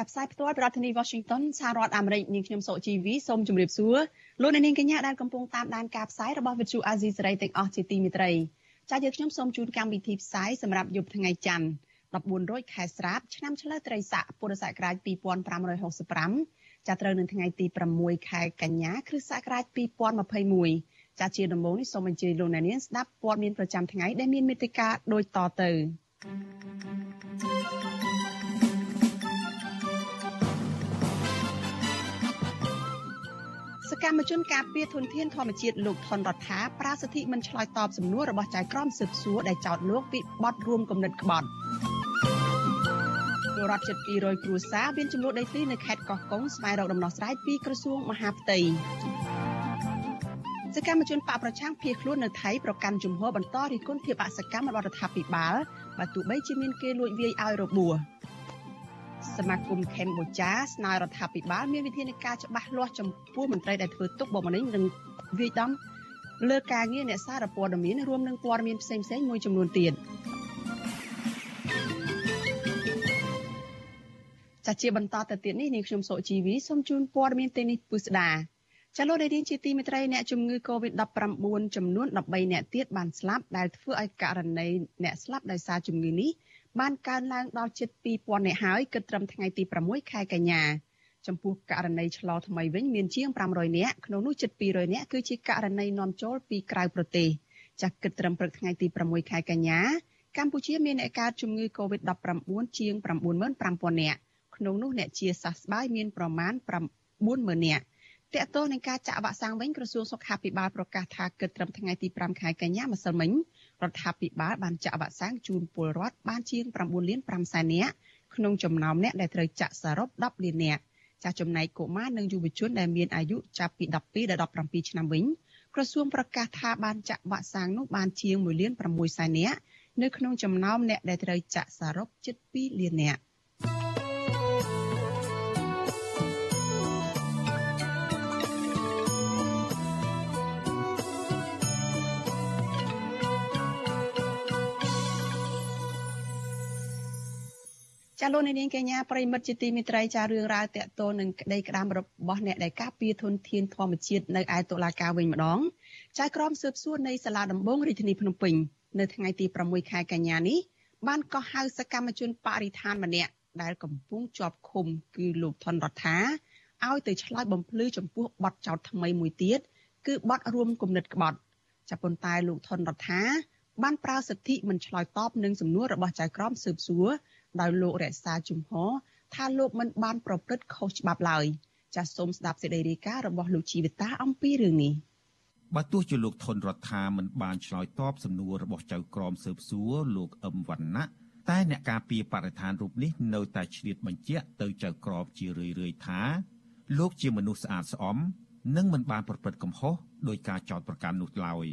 ចាប់ផ្សាយផ្ទាល់ពីរដ្ឋធានី Washington សហរដ្ឋអាមេរិកនាងខ្ញុំសុជីវីសូមជម្រាបសួរលោកអ្នកនាងកញ្ញាដែលកំពុងតាមដានការផ្សាយរបស់ Vithu Azisari ទាំងអស់ជាទីមេត្រីចា៎យើងខ្ញុំសូមជូនកម្មវិធីផ្សាយសម្រាប់យប់ថ្ងៃច័ន្ទ14រោចខែស្រាបឆ្នាំឆ្លូវត្រីស័កពុរសករាជ2565ចាប់ត្រូវនៅថ្ងៃទី6ខែកញ្ញាគ្រិស្តសករាជ2021ចាជាដំបូងនេះសូមអញ្ជើញលោកអ្នកនាងស្ដាប់ព័ត៌មានប្រចាំថ្ងៃដែលមានមេត្តាដូចតទៅ សកម្មជនការពារធនធានធម្មជាតិលោកថនរដ្ឋាប្រាសិទ្ធិមិនឆ្លើយតបសំណួររបស់ចៅក្រមស៊ើបសួរដែលចោទលោកពីបទរួមគំនិតក្បត់ពលរដ្ឋជិត200គ្រួសារមានចំនួនដីធ្លីនៅខេត្តកោះកុងស្វែងរកដំណោះស្រាយពីក្រសួងមហាផ្ទៃសកម្មជនបកប្រឆាំងភៀសខ្លួននៅថៃប្រកាន់ជំហរបន្តរិះគន់ភាពអសកម្មរបស់រដ្ឋាភិបាលបើទោះបីជាមានគេលួចវាយឲ្យរបួស សមាគមខេមបូចាស្នើរដ្ឋាភិបាលមានវិធានការច្បាស់លាស់ចំពោះមន្ត្រីដែលធ្វើទុកបុកម្នេញនិងវាយដំលើការងារអ្នកសារព័ត៌មានរួមនឹងព័ត៌មានផ្សេងៗមួយចំនួនទៀតចាជាបន្តទៅទៀតនេះនាងខ្ញុំសុជីវីសូមជូនព័ត៌មានទីនេះពុស្ដាចលនារៀនជាទីមេត្រីអ្នកជំងឺ Covid-19 ចំនួន13អ្នកទៀតបានស្លាប់ដែលធ្វើឲ្យករណីអ្នកស្លាប់ដោយសារជំងឺនេះ បានកើនឡើងដល់ជិត2000អ្នកហើយគិតត្រឹមថ្ងៃទី6ខែកញ្ញាចំពោះករណីឆ្លងថ្មីវិញមានជាង500នាក់ក្នុងនោះជិត200នាក់គឺជាករណីនាំចូលពីក្រៅប្រទេសចាស់គិតត្រឹមព្រឹកថ្ងៃទី6ខែកញ្ញាកម្ពុជាមានអ្នកកើតជំងឺ Covid-19 ជាង95000នាក់ក្នុងនោះអ្នកជាសះស្បើយមានប្រមាណ40000នាក់តកតទៅនឹងការចាក់វ៉ាក់សាំងវិញក្រសួងសុខាភិបាលប្រកាសថាគិតត្រឹមថ្ងៃទី5ខែកញ្ញាម្សិលមិញ រដ្ឋាភិបាលបានចាក់វ៉ាក់សាំងជូនពលរដ្ឋបានជាង9លាន5សែននាក់ក្នុងចំណោមអ្នកដែលត្រូវចាក់សរុប10លាននាក់ចាស់ចំណែកកុមារនិងយុវជនដែលមានអាយុចាប់ពី12ដល់17ឆ្នាំវិញក្រសួងប្រកាសថាបានចាក់វ៉ាក់សាំងនោះបានជាង1លាន6សែននាក់នៅក្នុងចំណោមអ្នកដែលត្រូវចាក់សរុបជិត2លាននាក់ ចាលោកនាងកញ្ញាប្រិមិត្តជាទីមេត្រីចារឿងរ៉ាវតកតលនឹងក្តីក្តាមរបស់អ្នកដែលការពារធនធានធម្មជាតិនៅឯតុលាការវិញម្ដងចាក្រមស៊ើបសួរនៃសាលាដំបងរាជធានីភ្នំពេញនៅថ្ងៃទី6ខែកញ្ញានេះបានកោះហៅសកម្មជនបរិស្ថានម្នាក់ដែលកំពុងជាប់ឃុំគឺលោកថនរដ្ឋាឲ្យទៅឆ្លើយបំភ្លឺចំពោះបទចោទថ្មីមួយទៀតគឺបទរួមគំនិតក្បត់ចាប៉ុន្តែលោកថនរដ្ឋាបានប្រើសិទ្ធិមិនឆ្លើយតបនឹងសំណួររបស់ចៅក្រមស៊ើបសួរ ដោយលោករក្សាជំហរថាលោកមិនបានប្រព្រឹត្តខុសច្បាប់ឡើយចាសសូមស្ដាប់សេចក្តីរាយការណ៍របស់លោកជីវិតាអំពីរឿងនេះបើទោះជាលោកថនរដ្ឋាមិនបានឆ្លើយតបសំណួររបស់ចៅក្រមស៊ើបសួរលោកអឹមវណ្ណៈតែអ្នកការពារបរិស្ថានរូបនេះនៅតែឆ្លៀតបញ្ជាក់ទៅចៅក្រមជារឿយៗថាលោកជាមនុស្សស្អាតស្អំនិងមិនបានប្រព្រឹត្តកំហុសដោយការចោទប្រកាន់នោះឡើយ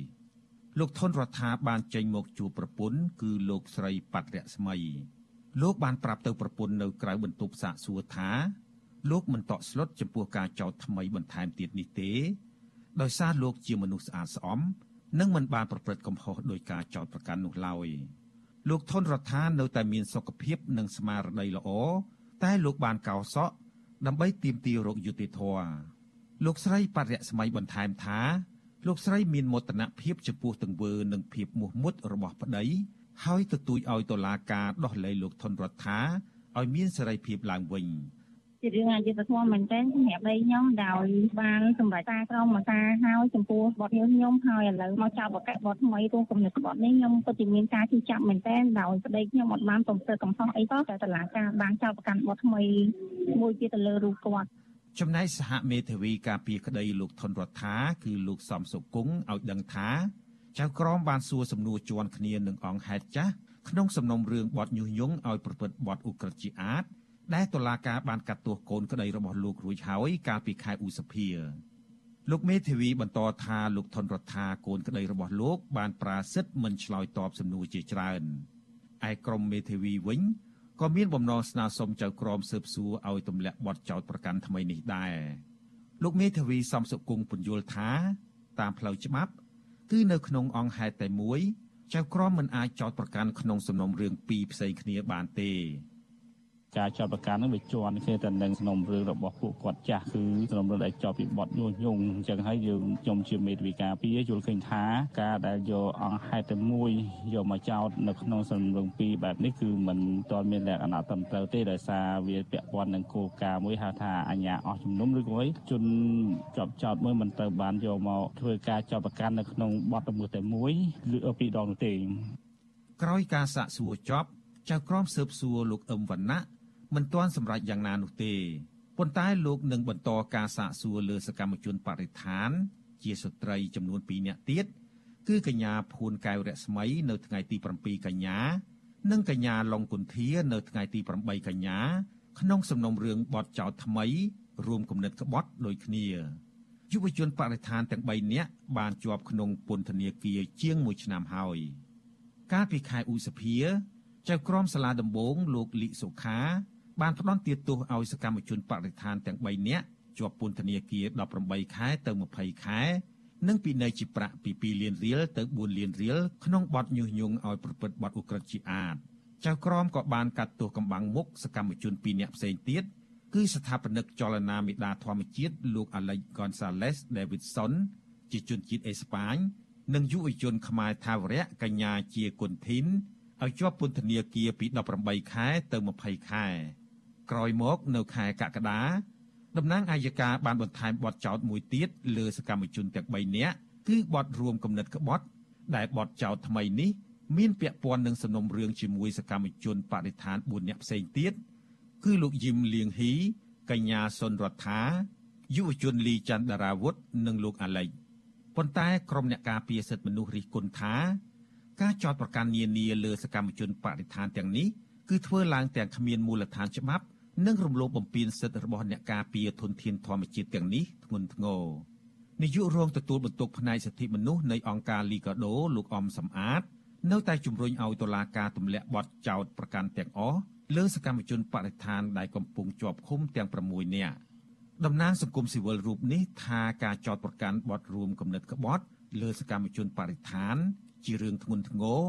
លោកថនរដ្ឋាបានចេញមកជួបប្រពន្ធគឺលោកស្រីប៉ាត់រស្មី លោកបានប្រាប់ទៅប្រពន្ធនៅក្រៅបន្ទប់សាកសួរថាលោកមិនតក់ស្លុតចំពោះការចោទថ្មីបន្ថែមទៀតនេះទេ ដោយសារលោកជាមនុស្សស្អាតស្អំនិងមិនបានប្រព្រឹត្តកំហុសដោយការចោទប្រកាន់នោះឡើយលោកថនរដ្ឋានៅតែមានសុខភាពនិងស្មារតីល្អតែលោកបានកោសក់ដើម្បីទាមទាររកយុត្តិធម៌លោកស្រីបរិយស្មីបន្ថែមថា លោកស្រីមានមោទនភាពចំពោះទង្វើនិងភាពមោះមុតរបស់ប្តី ហើយទទូចឲ្យតុលាការដោះលែងលោកថនរដ្ឋាឲ្យមានសេរីភាពឡើងវិញជារឿងអយុត្តិធម៌មែនទែនសម្រាប់ដីខ្ញុំដោយបានសម្រេចការក្រមមកការហើយចំពោះបទខ្ញុំខ្ញុំហើយឥឡូវមកចាប់បកបទថ្មីរួមគំនិតបទនេះខ្ញុំពិតជាមានការជឿចាប់មែនទែនដោយប្តីខ្ញុំអត់បានប្រព្រឹត្តកំហុសអីក៏តែតុលាការបានចាប់ប្រកាន់បទថ្មីមួយទៀតទៅលើរូបគាត់ចំណែកសហមេធាវីការពារក្តីលោកថនរដ្ឋាគឺលោកសំសុគង្គឲ្យដឹងថា ចៅក្រមបានសួរសំណួរជាន់គ្នានឹងអង្គហេតុចាស់ក្នុងសំណុំរឿងបទញុះញង់ឲ្យប្រព្រឹត្តបទឧក្រិដ្ឋជាអាតដែលតុលាការបានកាត់ទោសកូនក្តីរបស់លោករួចហើយកាលពីខែឧសភាលោកមេធាវីបន្តថាលោកថនរដ្ឋាកូនក្តីរបស់លោកបានប្រាសិទ្ធមិនឆ្លើយតបសំណួរជាច្រើនឯក្រុមមេធាវីវិញក៏មានបំណងស្នើសុំចៅក្រមស៊ើបសួរឲ្យទម្លាក់បទចោទប្រកាន់ថ្មីនេះដែរលោកមេធាវីសំសុគង្គពន្យល់ថាតាមផ្លូវច្បាប់ គឺនៅក្នុងអង្គហេតុតែមួយចៅក្រមមិនអាចចោទប្រកាន់ក្នុងសំណុំរឿងពីរផ្សេងគ្នាបានទេ ការចាប់ប្រកាន់នឹងវាជាន់គ្នាទៅនឹងសំណុំរឿងរបស់ពួកគាត់ចាស់គឺសំណុំរឿងដែលជាប់ពីបទញុះញង់អញ្ចឹងហើយយើងខ្ញុំជាមេធាវីការពីយល់ឃើញថាការដែលយកអង្គហេតុតែមួយយកមកចោទនៅក្នុងសំណុំរឿងពីរបែបនេះគឺមិនទាន់មានលក្ខណៈត្រឹមត្រូវទេដោយសារវាពាក់ព័ន្ធនឹងគោលការណ៍មួយហៅថាអញ្ញាអស់ជំនុំឬក៏ជនជាប់ចោទមួយមិនត្រូវបានយកមកធ្វើការចាប់ប្រកាន់នៅក្នុងបទល្មើសតែមួយឬពីរដងនោះទេក្រោយការសាកសួរចប់ចៅក្រមស៊ើបសួរលោកអឹមវណ្ណៈ មិនទាន់សម្រេចយ៉ាងណានោះទេប៉ុន្តែលោកនឹងបន្តការសាកសួរលើសកម្មជនបរិស្ថាន ជាស្ត្រីចំនួន2នាក់ទៀតគឺកញ្ញាភួនកែវរស្មី នៅថ្ងៃទី7កញ្ញានិងកញ្ញាឡុងគុន្ធា នៅថ្ងៃទី8កញ្ញា ក្នុងសំណុំរឿងបទចោទថ្មី រួមគំនិតក្បត់ដូចគ្នាយុវជនបរិស្ថានទាំង3នាក់បានជាប់ក្នុងពន្ធនាគារជាង1ឆ្នាំហើយកាលពីខែឧសភាចៅក្រមសាលាដំបងលោកលីសុខា បានផ្ដន់ទាទោសឲ្យសកម្មជនបរិស្ថានទាំង3នាក់ជាប់ពន្ធនាគារ18ខែទៅ20ខែនិងពិន័យជាប្រាក់ពី2លានរៀលទៅ4លានរៀលក្នុងបទញុះញង់ឲ្យប្រព្រឹត្តបទឧក្រិដ្ឋជាអាតចៅក្រមក៏បានកាត់ទោសកំបាំងមុខសកម្មជន2នាក់ផ្សេងទៀតគឺស្ថាបនិកចលនាមេដាធម្មជាតិលោក Alex Gonzalez Davidson ជាជនជាតិអេស្ប៉ាញនិងយុវជនខ្មែរថាវរៈកញ្ញាជាគុនធីនឲ្យជាប់ពន្ធនាគារពី18ខែទៅ20ខែ ក្រោយមកនៅខែកក្កដាតំណាងអាយកាបានបន្ថែមបទចោទមួយទៀតលើសកម្មជនទាំង3នាក់គឺបទរួមគំនិតក្បត់ ដែលបទចោទថ្មីនេះមានពាក់ព័ន្ធនឹងសំណុំរឿងជាមួយសកម្មជនបដិឋាន4នាក់ផ្សេងទៀតគឺលោកយឹមលៀងហ៊ីកញ្ញាសុនរដ្ឋាយុវជនលីច័ន្ទដារាវុធនិងលោកអាឡិចប៉ុន្តែក្រុមអ្នកការពារសិទ្ធិមនុស្សរិះគន់ថាការចោទប្រកាន់នានាលើសកម្មជនបដិឋានទាំងនេះគឺធ្វើឡើងទាំងគ្មានមូលដ្ឋានច្បាប់ និងរំលោភបំពានសិទ្ធិរបស់អ្នកការពារធនធានធម្មជាតិទាំងនេះធ្ងន់ធ្ងរនាយករងទទួលបន្ទុកផ្នែកសិទ្ធិមនុស្សនៃអង្គការ Liga do លោកអំសំអាត នៅតែជំរុញឲ្យតុលាការទម្លាក់បទចោទប្រកាន់ទាំងអស់លើសកម្មជនបរិស្ថានដែលកំពុងជាប់ឃុំទាំង6នាក់តំណាងសង្គមស៊ីវិលរូបនេះថាការចោទប្រកាន់បទរួមគំនិតក្បត់ លើសកម្មជនបរិស្ថាន ជារឿងធ្ងន់ធ្ងរ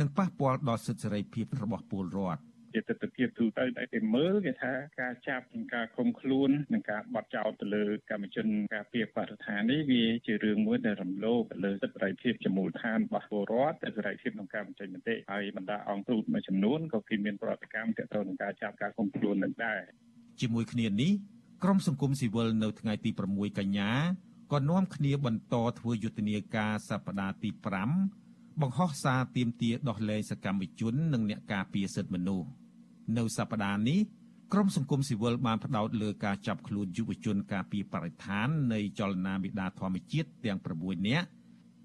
និងប៉ះពាល់ដល់សិទ្ធិសេរីភាពរបស់ពលរដ្ឋ ជាទស្សនវិជ្ជាទូទៅដែលគេមើលគេថាការចាប់និងការឃុំខ្លួននិងការបត់ចោទទៅលើកម្មជនការពារបរិស្ថាននេះវាជារឿងមួយដែលរំលោភទៅលើសិទ្ធិសេរីភាពជាមូលដ្ឋានរបស់ពលរដ្ឋតែសេរីភាពក្នុងការបញ្ចេញមតិហើយបណ្ដាអង្គទូតមួយចំនួនក៏គេមានប្រតិកម្មទាក់ទងនឹងការចាប់ការឃុំខ្លួននឹងដែរជាមួយគ្នានេះក្រមសង្គមស៊ីវិលនៅថ្ងៃទី6កញ្ញាក៏នាំគ្នាបន្តធ្វើយុទ្ធនាការសប្តាហ៍ទី5បង្ហោះសារទាមទារដោះលែងសកម្មជន និងអ្នកការពារសិទ្ធិមនុស្ស នៅសប្តាហ៍នេះក្រមសង្គមស៊ីវិលបានផ្ដោតលើការចាប់ខ្លួនយុវជនការពីបរិស្ថាននៃចលនាមេដាធម្មជាតិទាំង9នាក់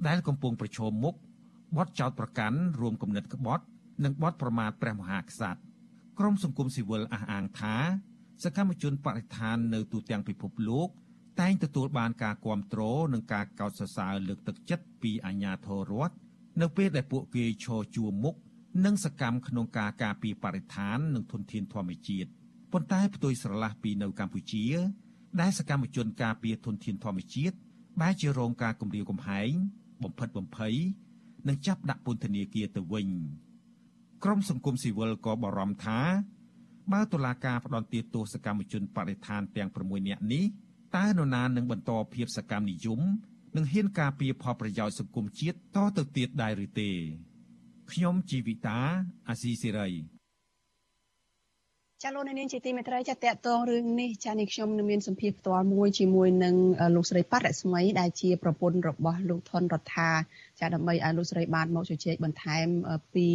ដែលកំពុងប្រឈមមុខបទចោទប្រកាន់រួមគំនិតក្បត់ និងបទប្រមាថព្រះមហាក្សត្រក្រមសង្គមស៊ីវិលអះអាងថាសកម្មជនបរិស្ថាននៅទូទាំងពិភពលោក តែងទទួលបានការគ្រប់គ្រងនិងការកោតសរសើរលើកទឹកចិត្តពីអាជ្ញាធររដ្ឋនៅពេលដែលពួកគេឈរជួរមុខ និងសកម្មក្នុងការការពារបរិស្ថាននិងធនធានធម្មជាតិប៉ុន្តែផ្ទុយស្រឡះពីនៅកម្ពុជា ដែលសកម្មជនការពារធនធានធម្មជាតិបែរជារងការគំរាមកំហែងបំផិតបំភ័យនិងចាប់ដាក់ពន្ធនាគារទៅវិញក្រមសង្គមស៊ីវិលក៏បារម្ភថាបើតុលាការផ្ដន្ទាទោសកម្មជនបរិស្ថានទាំង6នាក់នេះតើនរណានឹងបន្តភាពសកម្មនិយមនិងហ៊ានការពារផលប្រយោជន៍សង្គមជាតិតទៅទៀតដែរឬទេ ខ្ញុំជីវិតាអាស៊ីសេរីចាលោកនាងជាទីមេត្រីចាតកតងរឿងនេះចានេះខ្ញុំនឹងមានសម្ភារផ្ទាល់មួយជាមួយនឹងលោកស្រីប៉ារស្មីដែលជាប្រពន្ធរបស់លោកថនរដ្ឋាចាដើម្បីឲ្យលោកស្រីបានមកជជែកបន្ថែមពី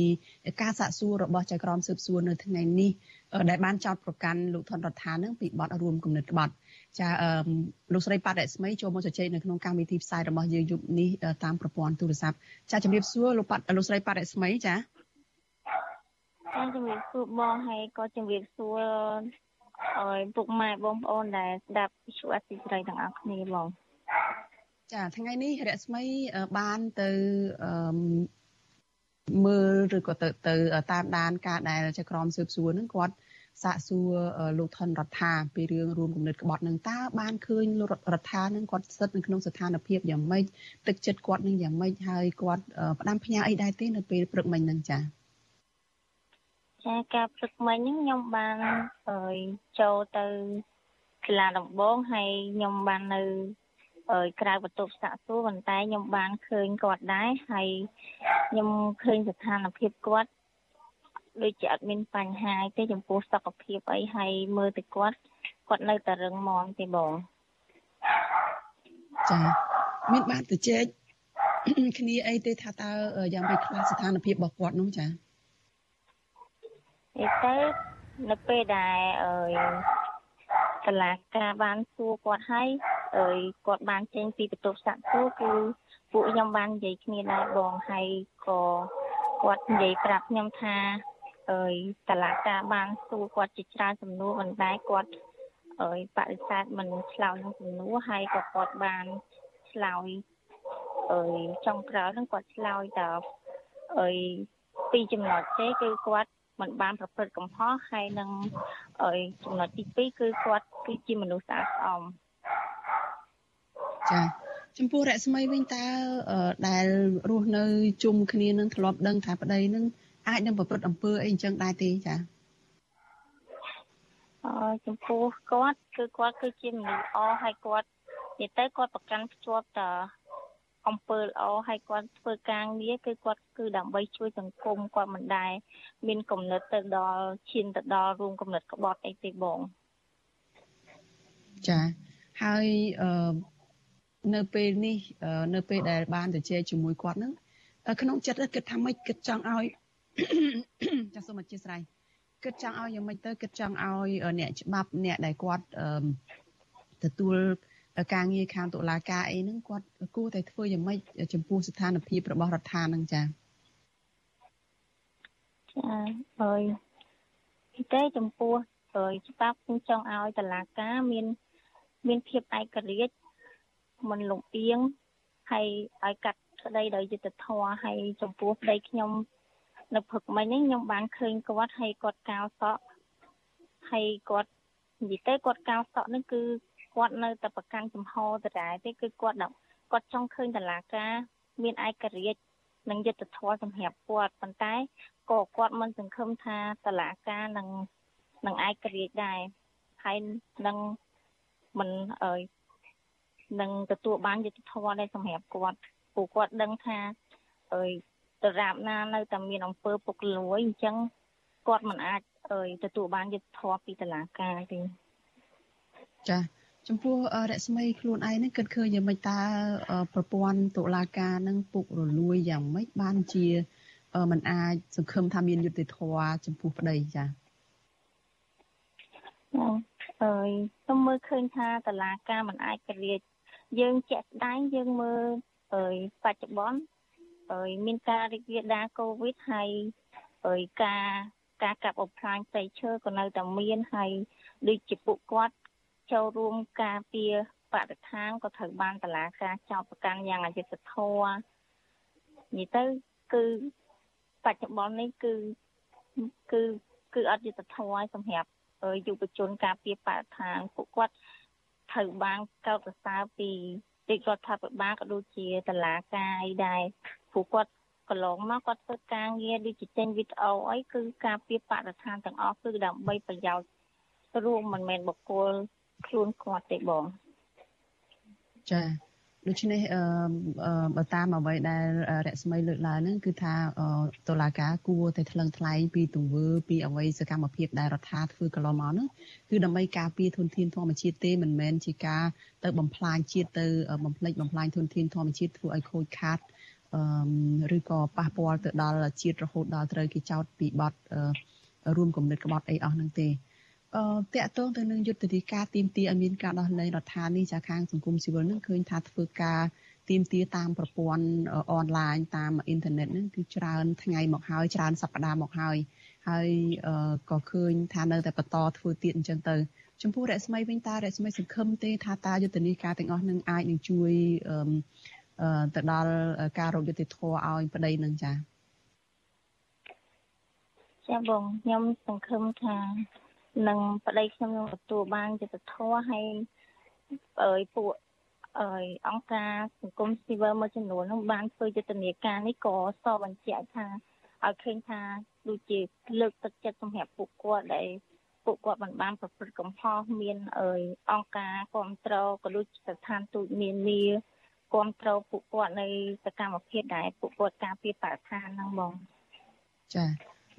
ការសាកសួររបស់ចៅក្រមស៊ើបសួរនៅថ្ងៃនេះដែលបានចោទប្រកាន់លោកថនរដ្ឋានឹងពីបទរួមគំនិតក្បត់ ចាអឺលោកស្រីប៉ារស្មីចូលមកជជែកនៅក្នុងកម្មវិធីផ្សាយរបស់យើងយប់នេះតាមប្រព័ន្ធទូរស័ព្ទចាជំរាបសួរលោកប៉ាលោកស្រីប៉ារស្មីចាចាជំរាបសួរបងហើយក៏ជំរាបសួរអើយពុកម៉ែបងប្អូនដែលស្ដាប់វិទ្យុអសិរ័យទាំងអស់គ្នាបងចាថ្ងៃនេះរស្មីបានទៅអឺមើលឬក៏ទៅទៅតាមដានការដែលចក្រមស៊ើបសួរនឹងគាត់ សាកសួរលោកថនរដ្ឋាពីរឿងរួមគំនិតក្បត់នឹងតើបានឃើញលោករដ្ឋានឹងគាត់ស្ថិតនៅក្នុងស្ថានភាពយ៉ាងម៉េចទឹកចិត្តគាត់នឹងយ៉ាងម៉េចហើយគាត់ផ្ដាំផ្ញើអីដែរទេនៅពេលព្រឹកមិញហ្នឹងចា៎ចាការព្រឹកមិញហ្នឹងខ្ញុំបានអើយចូលទៅសាលាដំបងហើយខ្ញុំបាននៅអើយក្រៅបន្ទប់សាកសួរប៉ុន្តែខ្ញុំបានឃើញគាត់ដែរហើយខ្ញុំឃើញស្ថានភាពគាត់ ដូចជាអត់មានបញ្ហាទេចំពោះសុខភាពអីហើយមើលទៅគាត់គាត់នៅតែរឹងមាំទេបងចាមានបានទៅជែកគ្នាអីទេថាតើយ៉ាងម៉េចខ្លះស្ថានភាពរបស់គាត់នោះចាអីទៅនៅពេលដែលអើយតឡាការបានសួរគាត់ហើយអើយគាត់បានចេញពីបន្ទប់សាក់សួរគឺពួកខ្ញុំបាននិយាយគ្នាដែរបងហើយក៏គាត់និយាយប្រាប់ខ្ញុំថា អើយតឡាការបានសួរគាត់ជាច្រើនសំណួរប៉ុន្តែគាត់អើយបដិសេធមិនឆ្លើយនឹងសំណួរហើយក៏គាត់បានឆ្លើយអើយចុងក្រោយហ្នឹងគាត់ឆ្លើយតអើយពីចំណុចទេគឺគាត់មិនបានប្រព្រឹត្តកំហុសហើយនឹងអើយចំណុចទី2គឺគាត់គឺជាមនុស្សស្អាតស្អំចាចំពោះរស្មីវិញតើដែលរស់នៅជុំគ្នានឹងធ្លាប់ដឹងថាប្តីនឹង អាចនឹងប្រព្រឹត្តអំពើអីអញ្ចឹងដែរទេចាអឺចំពោះគាត់គឺគាត់គឺជាមនុស្សល្អហើយគាត់និយាយទៅគាត់ប្រកាន់ភ្ជាប់តអំពើល្អហើយគាត់ធ្វើការងារគឺគាត់គឺដើម្បីជួយសង្គមគាត់មិនដែរមានគំនិតទៅដល់ឈានទៅដល់រួមគំនិតក្បត់អីទេបងចាហើយអឺនៅពេលនេះនៅពេលដែលបានទៅជែកជាមួយគាត់ហ្នឹងក្នុងចិត្តគិតថាម៉េចគិតចង់ឲ្យ ចាសសូមអធិស្ឋានគិតចង់ឲ្យយ៉ាងម៉េចទៅគិតចង់ឲ្យអ្នកច្បាប់អ្នកដែលគាត់ទទួលការងារខាងតុលាការអីហ្នឹងគាត់គួរតែធ្វើយ៉ាងម៉េចចំពោះស្ថានភាពរបស់រដ្ឋាភិបាលហ្នឹងចាចាហើយតែចំពោះហើយច្បាប់ខ្ញុំចង់ឲ្យតុលាការមានមានភាពឯករាជ្យមិនលំអៀងហើយឲ្យកាត់ក្តីដោយយុត្តិធម៌ហើយចំពោះប្តីខ្ញុំ នៅព្រឹកមិញហ្នឹងខ្ញុំបានឃើញគាត់ហើយគាត់កោសក់ហើយគាត់និយាយទៅគាត់កោសក់ហ្នឹងគឺគាត់នៅតែប្រកាន់ចំហដដែលទេគឺគាត់គាត់ចង់ឃើញតឡាការ មានឯករាជ្យនិងយុត្តិធម៌សម្រាប់គាត់ប៉ុន្តែក៏គាត់មិនសង្ឃឹមថាតឡាការនឹងនឹងឯករាជ្យដែរហើយនឹងមិនអើយនឹងទទួលបានយុត្តិធម៌ដែរសម្រាប់គាត់ព្រោះគាត់ដឹងថាអើយ ដរាបណានៅតែមានអំពើពុករលួយអញ្ចឹងគាត់មិនអាចអើយទទួលបានយុត្តិធម៌ពីតុលាការទេចាចំពោះរស្មីខ្លួនឯងនេះគិតឃើញយ៉ាងម៉េចតើប្រព័ន្ធតុលាការនឹងពុករលួយយ៉ាងម៉េចបានជាมันអាចសង្ឃឹមថាមានយុត្តិធម៌ចំពោះប្តីចា៎អើយខ្ញុំមើលឃើញថាតឡាការមិនអាចក្រៀតយើងជាក់ស្ដែងយើងមើលអើយបច្ចុប្បន្ន អើយមានការរីករាលដាលកូវីដហើយអើយការការកាប់បំផ្លាញព្រៃឈើក៏នៅតែមានហើយដូចជាពួកគាត់ចូលរួមការពារបរិស្ថានក៏ត្រូវបានតឡាការចោទប្រកាន់យ៉ាងអយុត្តិធម៌និយាយទៅគឺបច្ចុប្បន្ននេះគឺគឺគឺអត់យុត្តិធម៌សម្រាប់យុវជនការពារបរិស្ថានពួកគាត់ត្រូវបានកោតសរសើរពីរាជរដ្ឋាភិបាលក៏ដូចជាតឡាការអីដែរ ព្រោះគាត់កន្លងមកគាត់ធ្វើការងារដូចជាចេញវីដេអូអីគឺការពារបរិស្ថានទាំងអស់គឺដើម្បីប្រយោជន៍រួមមិនមែនបុគ្គលខ្លួនគាត់ទេបងចាដូច្នេះអឺបើតាមអ្វីដែលរស្មីលើកឡើងហ្នឹងគឺថាតុលាការគួរតែថ្លឹងថ្លែងពីទង្វើពីអ្វីសកម្មភាពដែលរដ្ឋាធ្វើកន្លងមកហ្នឹងគឺដើម្បីការពារធនធានធម្មជាតិទេមិនមែនជាការទៅបំផ្លាញជាតិទៅបំផ្លិចបំផ្លាញធនធានធម្មជាតិធ្វើឲ្យខូចខាតអឺ ឬក៏ប៉ះពាល់ទៅដល់ជាតិរហូតដល់ត្រូវគេចោទពីបទរួមគំនិតក្បត់អីអស់ហ្នឹងទេអឺតកតងទៅនឹងយុទ្ធនាការទីមទីឲ្យមានការដោះលែងរដ្ឋាភិបាលនេះចាខាងសង្គមស៊ីវិលនឹងឃើញថាធ្វើការទីមទីតាមប្រព័ន្ធអនឡាញតាមអ៊ីនធឺណិតហ្នឹងគឺច្រើនថ្ងៃមកហើយច្រើនសប្តាហ៍មកហើយហើយក៏ឃើញថានៅតែបន្តធ្វើទៀតអញ្ចឹងទៅចំពោះរស្មីវិញតើរស្មីសង្ឃឹមទេថាតើយុទ្ធនាការទាំងអស់នឹងអាចនឹងជួយ ទៅដល់ការរកយុត្តិធម៌ឲ្យប្តីនឹងចា៎ចាបងខ្ញុំសង្ឃឹមថានឹងប្តីខ្ញុំនឹងទទួលបានយុត្តិធម៌ហើយអើយពួកអើយអង្គការសង្គមស៊ីវិលមួយចំនួននឹងបានធ្វើយុទ្ធនាការនេះក៏សបញ្ជាក់ថាឲ្យឃើញថាដូចជាលើកទឹកចិត្តសម្រាប់ពួកគាត់ដែលពួកគាត់មិនបានប្រព្រឹត្តកំហុសមានអើយអង្គការគ្រប់គ្រងក៏ដូចស្ថានទូតមាននី គ្រប់គ្រងពួកគាត់នៅសកម្មភាពដែលពួកគាត់ការពារបរិស្ថានហ្នឹងបងចា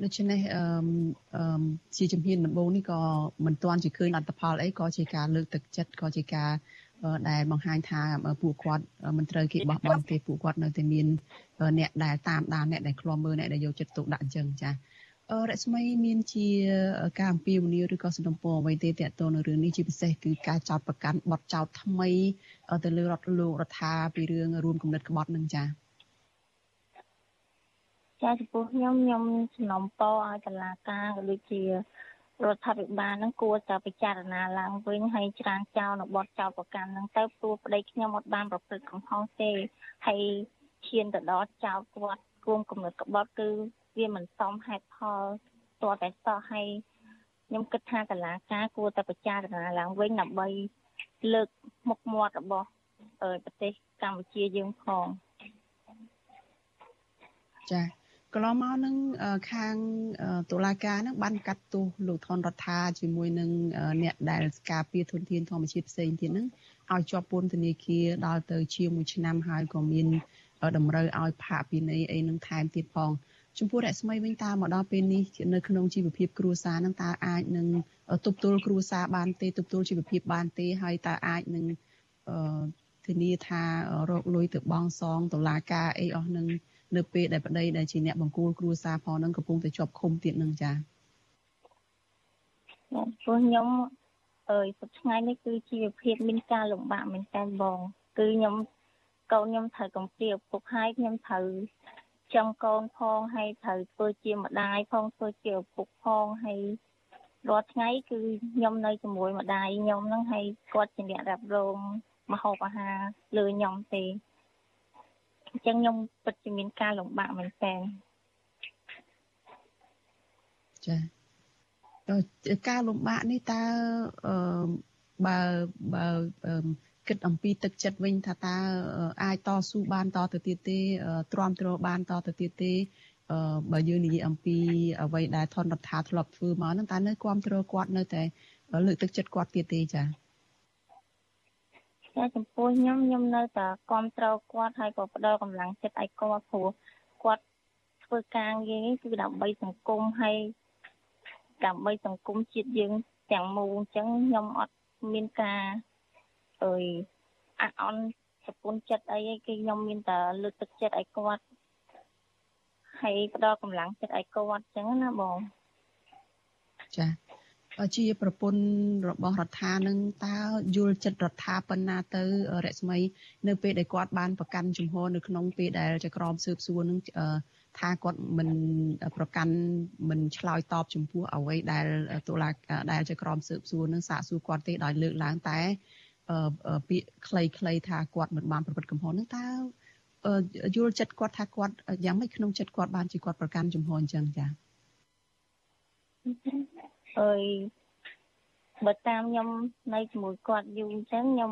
ដូច្នេះអឺអឺជាជំហានដំបូងនេះក៏មិនទាន់ជាឃើញលទ្ធផលអីក៏ជាការលើកទឹកចិត្តក៏ជាការដែលបង្ហាញថាពួកគាត់មិនត្រូវគេបោះបង់ទេពួកគាត់នៅតែមានអ្នកដែលតាមដានអ្នកដែលឃ្លាំមើលអ្នកដែលយកចិត្តទុកដាក់អញ្ចឹងចា រស្មីមានជាការអំពាវនាវឬក៏សំណពរអ្វីទេតើតើនៅរឿងនេះជាពិសេសគឺការចោតប្រកាន់បទចោតថ្មីទៅលើរដ្ឋលោករដ្ឋាពីរឿងរួមគំនិតក្បត់នឹងចាចាចំពោះខ្ញុំខ្ញុំសំណពរឲ្យតឡាការក៏ដូចជារដ្ឋាភិបាលនឹងគួរតែពិចារណាឡើងវិញហើយច្រានចោលនៅបទចោលប្រកាន់នឹងទៅព្រោះប្តីខ្ញុំអត់បានប្រព្រឹត្តកំហុសទេហើយឈានទៅដល់ចោលគាត់គួងគំនិតក្បត់គឺ វាមិនសមហេតុផលតតែសោះហើយខ្ញុំគិតថាតឡាការគួរតែពិចារណាឡើងវិញដើម្បីលើកមុខមាត់របស់ប្រទេសកម្ពុជាយើងផងចា៎កន្លងមកនឹងខាងតុលាការនឹងបានកាត់ទោសលោកថនរដ្ឋាជាមួយនឹងអ្នកដែលការពារធនធានធម្មជាតិផ្សេងទៀតនឹងឲ្យជាប់ពន្ធនាគារដល់ទៅ ជាមួយឆ្នាំហើយក៏មានតម្រូវឲ្យផាកពិន័យអីនឹងថែមទៀតផង ចំពោះរស្មីវិញតើមកដល់ពេលនេះនៅក្នុងជីវភាពគ្រួសារនឹងតើអាចនឹងទប់ទល់គ្រួសារបានទេទប់ទល់ជីវភាពបានទេហើយតើអាចនឹងធានាថារកលុយទៅបងសងតុលាការអីអស់នឹងនៅពេលដែលប្តីដែលជាអ្នកបង្គោលគ្រួសារផងនឹងកំពុងតែជាប់ឃុំទៀតនឹងចា៎ព្រោះខ្ញុំអើយសប្ថ្ងៃនេះគឺជីវភាពមានការលំបាកមែនតើបង គឺខ្ញុំកូនខ្ញុំត្រូវកំពីឪពុកហើយខ្ញុំត្រូវ ចំកូនផងហើយត្រូវធ្វើជាម្ដាយផងធ្វើជាឪពុកផងហើយរាល់ថ្ងៃគឺខ្ញុំនៅជាមួយម្ដាយខ្ញុំហ្នឹងហើយគាត់ជាអ្នករ៉ាប់រងមហូបអាហារលើខ្ញុំទេអញ្ចឹងខ្ញុំពិតជាមានការលំបាកមែនតើចាទៅការលំបាកនេះតើអឺបើបើ គិតអំពីទឹកចិត្តវិញថាតើអាចតស៊ូបានតទៅទៀតទេទ្រាំទ្របានតទៅទៀតទេបើយើងនិយាយអំពីអ្វីដែលធនរដ្ឋាធ្លាប់ធ្វើមកហ្នឹងតើនៅគ្រប់គ្រងគាត់នៅតែលើកទឹកចិត្តគាត់ទៀតទេចា៎ចាចំពោះខ្ញុំខ្ញុំនៅតែគ្រប់គ្រងគាត់ហើយក៏ផ្ដល់កម្លាំងចិត្តឲ្យគាត់ព្រោះគាត់ធ្វើការងារគឺដើម្បីសង្គមហើយដើម្បីសង្គមជាតិយើងទាំងមូលអញ្ចឹងខ្ញុំអត់មានការ អើយអះអន់សពុនចិត្តអីគឺខ្ញុំមានតែលើកទឹកចិត្តឲ្យគាត់ហើយផ្ដល់កម្លាំងចិត្តឲ្យគាត់អញ្ចឹងណាបងចាជាប្រពន្ធរបស់រដ្ឋានឹងតើយល់ចិត្តរដ្ឋាប៉ុណ្ណាទៅរស្មី នៅពេលដែលគាត់បានប្រកាន់ជំហរនៅក្នុងពេលដែលចក្រមស៊ើបសួរនឹងថាគាត់មិនប្រកាន់មិនឆ្លើយតបចំពោះអ្វីដែលតុលាដែលចក្រមស៊ើបសួរនឹងសាកសួរគាត់ទេដោយលើកឡើងតែ ពាក្យខ្លីៗថាគាត់មិនបានប្រព្រឹត្តកំហុសនឹងតើយល់ចិត្តគាត់ថាគាត់យ៉ាងម៉េចក្នុងចិត្តគាត់បានជាគាត់ប្រកាន់ជំហរអញ្ចឹងចា៎អើយបើតាមខ្ញុំនៅជាមួយគាត់យូរអញ្ចឹងខ្ញុំ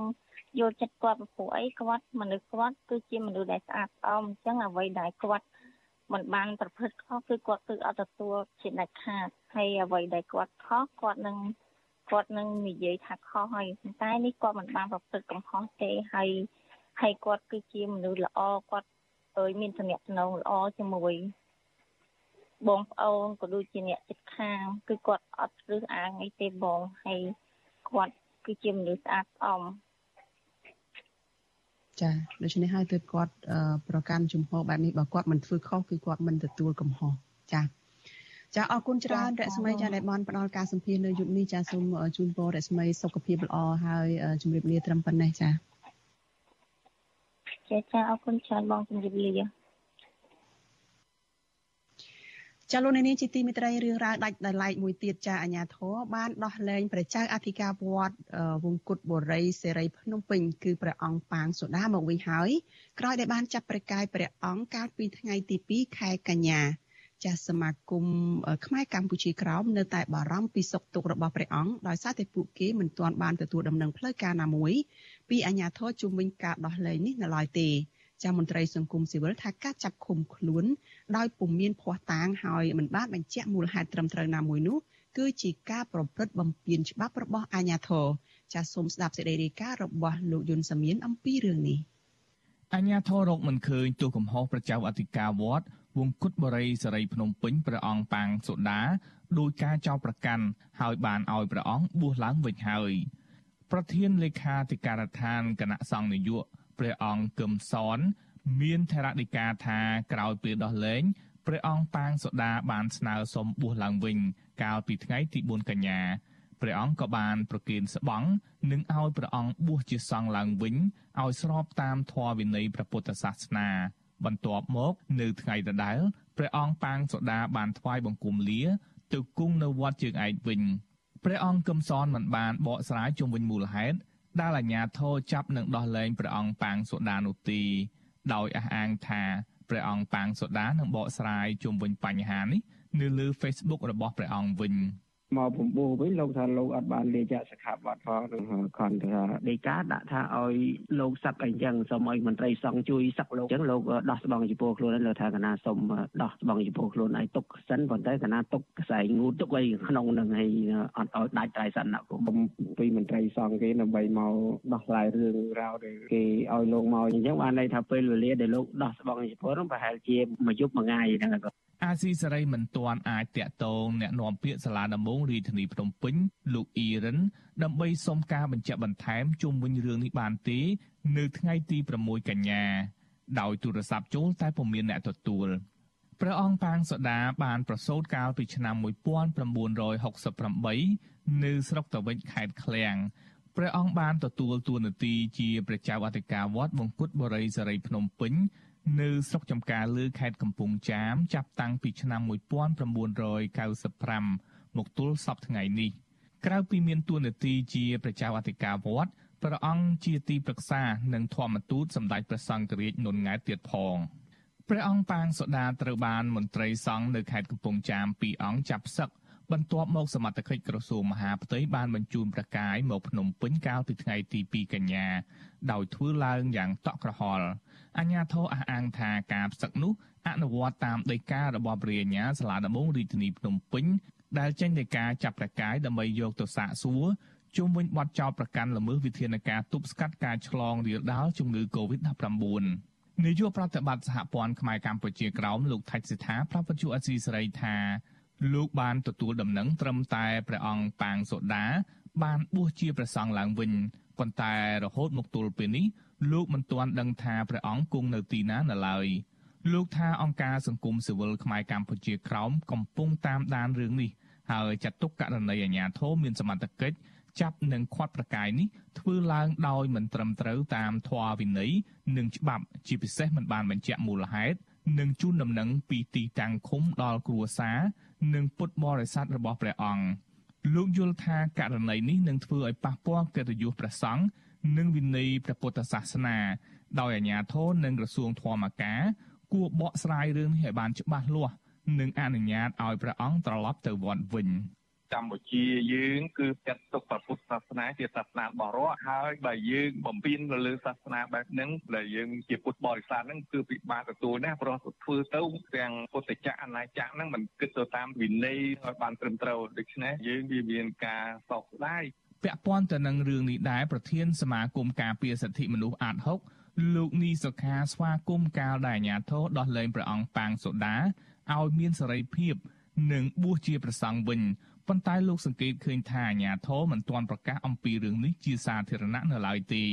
យល់ចិត្តគាត់ព្រោះអីគាត់មនុស្សគាត់គឺជាមនុស្សដែលស្អាតស្អំអញ្ចឹងអ្វីដែលគាត់មិនបានប្រព្រឹត្តខុសគឺគាត់គឺអត់ទទួលជាដាច់ខាតហើយអ្វីដែលគាត់ខុសគាត់នឹង គាត់នឹងនិយាយថាខុសហើយប៉ុន្តែនេះគាត់មិនបានប្រព្រឹត្តកំហុសទេហើយហើយគាត់គឺជាមនុស្សល្អគាត់អើយមានទំនាក់ទំនងល្អជាមួយបងប្អូនក៏ដូចជាអ្នកជិតខាងគឺគាត់អត់រឹសអាងអីទេបងហើយគាត់គឺជាមនុស្សស្អាតស្អំចាដូច្នេះហើយទើបគាត់ប្រកាន់ជំហរបែបនេះបើគាត់មិនធ្វើខុសគឺគាត់មិនទទួលកំហុសចា ចាអរគុណច្រើនរស្មីចាដែលបានផ្ដល់ការសម្ភាសន៍នៅយុគនេះចាសូមជូនពររស្មីសុខភាពល្អហើយជម្រាបលាត្រឹមប៉ុណ្ណេះចាចាចាអរគុណច្រើនបងជម្រាបលាចាលោកនាងជាទីមេត្រីរឿងរ៉ាវដាច់ដោយឡែកមួយទៀតចាអាញាធរបានដោះលែងព្រះចៅអធិការវត្តវង្គតបុរីសេរីភ្នំពេញគឺព្រះអង្គប៉ាងសូដាមកវិញហើយក្រោយដែលបានចាប់ព្រះកាយព្រះអង្គកាលពីថ្ងៃទី2ខែកញ្ញា ចាសមាគមខ្មែរកម្ពុជាក្រោមនៅតែបារម្ភពីសុខទុក្ខរបស់ព្រះអង្គដោយសារតែពួកគេមិនទាន់បានទទួលដំណឹងផ្លូវការណាមួយពីអាជ្ញាធរជុំវិញការដោះលែងនេះនៅឡើយទេចាមន្ត្រីសង្គមស៊ីវិលថាការចាប់ឃុំខ្លួនដោយពុំមានភ័ស្តុតាងហើយមិនបានបញ្ជាក់មូលហេតុត្រឹមត្រូវណាមួយនោះគឺជាការប្រព្រឹត្តបំពានច្បាប់របស់អាជ្ញាធរចាសសូមស្ដាប់សេចក្តីរាយការណ៍របស់លោកយុនសាមៀនអំពីរឿងនេះអញ្ញាធររកមិនឃើញទោះកំហុសប្រជាអធិការវត្ត វង្គតបរិយសេរីភ្នំពេញព្រះអង្គប៉ាងសូដាដោយការចោទប្រកាន់ហើយបានឲ្យព្រះអង្គបួសឡើងវិញហើយប្រធានលេខាធិការដ្ឋានគណៈសង្ឃនយោបាយព្រះអង្គគឹមសនមានថេរដីកាថាក្រោយពេលដោះលែងព្រះអង្គប៉ាងសូដាបានស្នើសុំបួសឡើងវិញ កាលពីថ្ងៃទី4កញ្ញាព្រះអង្គក៏បានប្រគេនស្បង់និងឲ្យព្រះអង្គបួសជាសង្ឃឡើងវិញឲ្យស្របតាមធម៌វិន័យព្រះពុទ្ធសាសនា បន្ទាប់មកនៅថ្ងៃដដែលព្រះអង្គប៉ាងសូដាបានថ្វាយបង្គំលាទៅគង់នៅវត្តជើងឯកវិញព្រះអង្គកឹមសនមិនបានបកស្រាយជុំវិញមូលហេតុដែលអាជ្ញាធរចាប់និងដោះលែងព្រះអង្គប៉ាងសូដានោះទីដោយអះអាងថាព្រះអង្គប៉ាងសូដានឹងបកស្រាយជុំវិញបញ្ហានេះនៅលើ Facebook របស់ព្រះអង្គវិញ។ មកពំពោះវិញលោកថាលោកអត់បានលាចាកសិក្ខាបទផងនឹងខនថាដីកាដាក់ថាឲ្យលោកសឹកអីចឹងសូមឲ្យមន្ត្រីសង្ឃជួយសឹកលោកចឹងលោកដោះស្បង់ចំពោះខ្លួនលើថាកណាសូមដោះស្បង់ចំពោះខ្លួនឲ្យទុកសិនប៉ុន្តែកណាទុកខ្សែងូតទុកឲ្យក្នុងនឹងឲ្យអត់ឲ្យដាច់ត្រៃសន្នគុំពីមន្ត្រីសង្ឃគេដើម្បីមកដោះស្រាយរឿងរ៉ាវដែលគេឲ្យលោកមកអញ្ចឹងបានន័យថាពេលវេលាដែលលោកដោះស្បង់ចំពោះនោះប្រហែលជាមួយយប់មួយថ្ងៃហ្នឹង អាស៊ីសេរីមិនទាន់អាចតាក់ទងអ្នកនាំពាក្យសាលាដំបងរាជធានីភ្នំពេញលោកអ៊ីរិនដើម្បីសុំការបញ្ជាក់បន្ថែមជុំវិញរឿងនេះបានទេនៅថ្ងៃទី6កញ្ញាដោយទូរស័ព្ទចូលតែពុំមានអ្នកទទួលព្រះអង្គប៉ាងសូដាបានប្រសូតកាលពីឆ្នាំ1968នៅស្រុកតាវិចខេត្តឃ្លៀងព្រះអង្គបានទទួលតួនាទីជាព្រះចៅអធិការវត្តបង្គត់បរិយសេរីភ្នំពេញ នៅស្រុកចំការលើខេត្តកំពង់ចាមចាប់តាំងពីឆ្នាំ1995មកទល់សពថ្ងៃនេះក្រៅពីមានតួនាទីជាប្រជាអធិការវត្តព្រះអង្គជាទីប្រឹក្សានិងធម្មទូតសម្ដេចព្រះសង្ឃរាជនុនង៉ែតទៀតផងព្រះអង្គប៉ាងសូដាត្រូវបានមន្ត្រីសង្ឃនៅខេត្តកំពង់ចាមពីរអង្គចាប់សឹក បន្ទាប់មកសមត្ថកិច្ចក្រសួងមហាផ្ទៃបានបញ្ជូនប្រកាយមកភ្នំពេញកាលពីថ្ងៃទី2កញ្ញាដោយធ្វើឡើងយ៉ាងតក់ក្រហល់អញ្ញាធរអះអាងថាការផ្សឹកនោះអនុវត្តតាមដីការបស់ព្រះអាជ្ញាសាលាដំបងរាជធានីភ្នំពេញដែលចេញដោយការចាប់ប្រកាយដើម្បីយកទៅសាកសួរជុំវិញបទចោទប្រកាន់ល្មើសវិធានការទប់ស្កាត់ការឆ្លងរាលដាលជំងឺ Covid-19 នាយកប្រតិបត្តិសហព័ន្ធខ្មែរកម្ពុជាក្រោមលោកថៃសិដ្ឋាប្រាប់វិទ្យុអស៊ីសេរីថា លោកបានទទួលដំណឹងត្រឹមតែព្រះអង្គប៉ាងសូដា បានបួសជាព្រះសង្ឃឡើងវិញប៉ុន្តែរហូតមកទល់ពេលនេះលោកមិនទាន់ដឹងថាព្រះអង្គគង់នៅទីណានៅឡើយលោកថាអង្គការសង្គមស៊ីវិលខ្មែរកម្ពុជាក្រោមកំពុងតាមដានរឿងនេះហើយចាត់ទុកករណីអាញាធមមានសមត្ថកិច្ចចាប់និងខាត់ប្រកាយនេះធ្វើឡើងដោយមិនត្រឹមត្រូវតាមធម៌វិន័យនិងច្បាប់ជាពិសេសមិនបានបញ្ជាក់មូលហេតុនិងជូនដំណឹងពីទីតាំងឃុំដល់គ្រួសារ និងពុទ្ធបរិស័ទរបស់ព្រះអង្គលោកយល់ថាករណីនេះនឹងធ្វើឲ្យប៉ះពាល់កិត្តិយសព្រះសង្ឃនិងវិន័យព្រះពុទ្ធសាសនា ដោយអាជ្ញាធរនិងក្រសួងធម្មការគួរបកស្រាយរឿងនេះឲ្យបានច្បាស់លាស់និងអនុញ្ញាតឲ្យព្រះអង្គត្រឡប់ទៅវត្តវិញ។ កម្ពុជាយើងគឺចាត់ទុកពុទ្ធសាសនាជាសាសនាបរោះហើយបើយើងបំពេញទៅលើសាសនាបែបហ្នឹងដែលយើងជាពុទ្ធបរិស័ទហ្នឹងគឺពិបាកទទួលណាព្រោះធ្វើទៅទាំងពុទ្ធចក្រអាណាចក្រហ្នឹងมันគិតទៅតាមវិន័យឲ្យបានត្រឹមត្រូវដូច្នេះយើងវាមានការសោកស្ដាយពាក់ព័ន្ធទៅនឹងរឿងនេះដែរប្រធានសមាគមការពារសិទ្ធិមនុស្សអាត6លោកនីសុខាស្វាគមន៍កាលដែលអាញាធរដោះលែងព្រះអង្គប៉ាងសូដាឲ្យមានសេរីភាព និងបួសជាប្រសង់វិញ ប៉ុន្តែលោកសង្កេតឃើញថាអាញាធរមិនទាន់ប្រកាសអំពីរឿងនេះជាសាធារណៈនៅឡើយទេ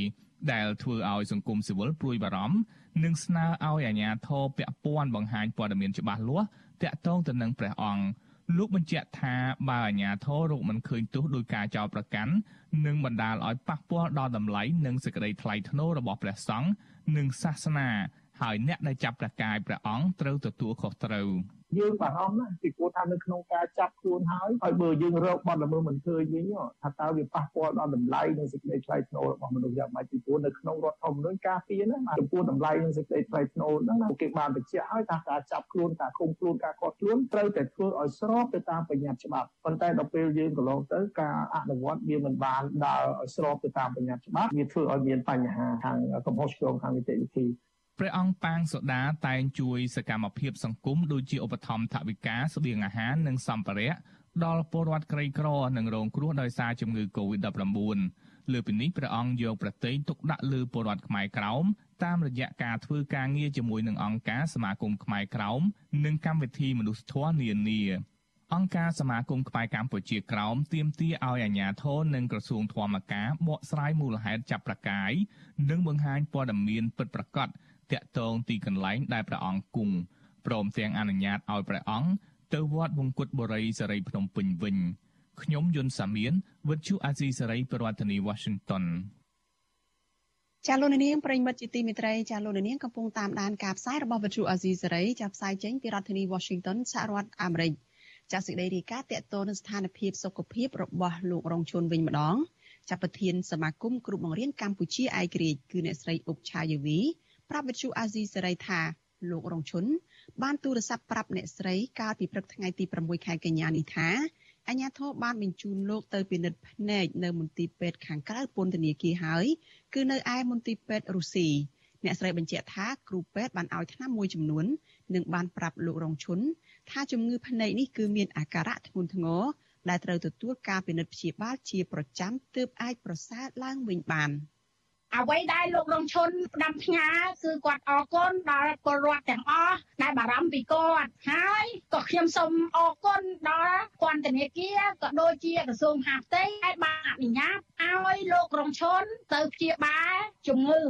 ដែលធ្វើឲ្យសង្គមស៊ីវិលព្រួយបារម្ភនិងស្នើឲ្យអាជ្ញាធរពាក់ព័ន្ធបង្ហាញព័ត៌មានច្បាស់លាស់តាក់ទងទៅនឹងព្រះអង្គលោកបញ្ជាក់ថាបើអាជ្ញាធររកមិនឃើញទោសដោយការចោទប្រកាន់នឹងបណ្ដាលឲ្យប៉ះពាល់ដល់តម្លៃនិងសេចក្តីថ្លៃថ្នូររបស់ព្រះសង្ឃនិងសាសនាហើយអ្នកដែលចាប់ព្រះកាយព្រះអង្គត្រូវទទួលខុសត្រូវ យើងបារម្ភណាស់ពីព្រោះថានៅក្នុងការចាប់ខ្លួនហើយហើយបើយើងរកបទល្មើសមិនឃើញវិញថាតើវាប៉ះពាល់ដល់តម្លៃនិងសេចក្តីថ្លៃថ្នូររបស់មនុស្សយ៉ាងម៉េចពីព្រោះនៅក្នុងរដ្ឋធម្មនុញ្ញការពារណាចំពោះតម្លៃនិងសេចក្តីថ្លៃថ្នូរហ្នឹងគេបានបញ្ជាក់ឲ្យថាការចាប់ខ្លួនការឃុំខ្លួនការកត់ខ្លួនត្រូវតែធ្វើឲ្យស្របទៅតាមបញ្ញត្តិច្បាប់ប៉ុន្តែដល់ពេលយើងកន្លងទៅការអនុវត្តវាមិនបានដើរឲ្យស្របទៅតាមបញ្ញត្តិច្បាប់វាធ្វើឲ្យមានបញ្ហាខាងកំហុសឆ្គងខាងនីតិវិធី ព្រះអង្គប៉ាងសូដាតែងជួយសកម្មភាពសង្គមដូចជាឧបត្ថម្ភថវិកាស្បៀងអាហារនិងសម្ភារៈដល់ពលរដ្ឋក្រីក្រនិងរងគ្រោះដោយសារជំងឺ Covid-19 លើពីនេះព្រះអង្គយកប្រតិយទុកដាក់លើពលរដ្ឋខ្មែរក្រោមតាមរយៈការធ្វើការងារជាមួយនឹងអង្គការសមាគមខ្មែរក្រោមនិងកម្មវិធីមនុស្សធម៌នានាអង្គការសមាគមខ្មែរកម្ពុជាក្រោមទាមទារឲ្យអាជ្ញាធរនិងក្រសួងធម្មការបកស្រាយមូលហេតុចាប់ប្រកាយនិងបង្ហាញព័ត៌មានពិតប្រាកដ តាក់ទងទីកន្លែងដែលព្រះអង្គគង់ព្រមទាំងអនុញ្ញាតឲ្យព្រះអង្គទៅវត្តវង្គតបុរីសេរីភ្នំពេញវិញខ្ញុំយុនសាមៀនវិទ្យុអាស៊ីសេរីប្រធានាធិបតី Washington ចាលោកនាងប្រិមិត្តជាទីមេត្រីចាលោកនាងកំពុងតាមដានការផ្សាយរបស់វិទ្យុអាស៊ីសេរីចាផ្សាយចេញពីរដ្ឋធានី Washington សហរដ្ឋអាមេរិកចាសេចក្តីរាយការណ៍តកតនឹងស្ថានភាពសុខភាពរបស់លោករងជួនវិញម្ដងចាប់ប្រធានសមាគមគ្រូបង្រៀនកម្ពុជាឯករាជ្យគឺអ្នកស្រីអុកឆាយាវី ប្រាប់វិទ្យុអាស៊ីសេរីថាលោករងឈុនបានទូរស័ព្ទប្រាប់អ្នកស្រីកាលពីព្រឹកថ្ងៃទី6ខែកញ្ញានេះថាអញ្ញាធិបបានបញ្ជូនលោកទៅពិនិត្យភ្នែកនៅមន្ទីរពេទ្យខាងក្រៅពន្ធនាគារហើយគឺនៅឯមន្ទីរពេទ្យរុស្ស៊ីអ្នកស្រីបញ្ជាក់ថាគ្រូពេទ្យបានឲ្យថ្នាំមួយចំនួននិងបានប្រាប់លោករងឈុនថាជំងឺភ្នែកនេះគឺមានអាការៈធ្ងន់ធ្ងរដែលត្រូវទទួលការពិនិត្យព្យាបាលជាប្រចាំទើបអាចប្រសើរឡើងវិញបាន។ អ្វីដែលលោករងឈុនផ្ដាំផ្ញើគឺគាត់អរគុណដល់ពលរដ្ឋទាំងអស់ដែលបារម្ភពីគាត់ហើយក៏ខ្ញុំសូមអរគុណដល់ពន្ធនាគារក៏ដូចជាក្រសួងហាផ្ទៃដែលបានអនុញ្ញាតឲ្យលោករងឈុនទៅព្យាបាលជំងឺ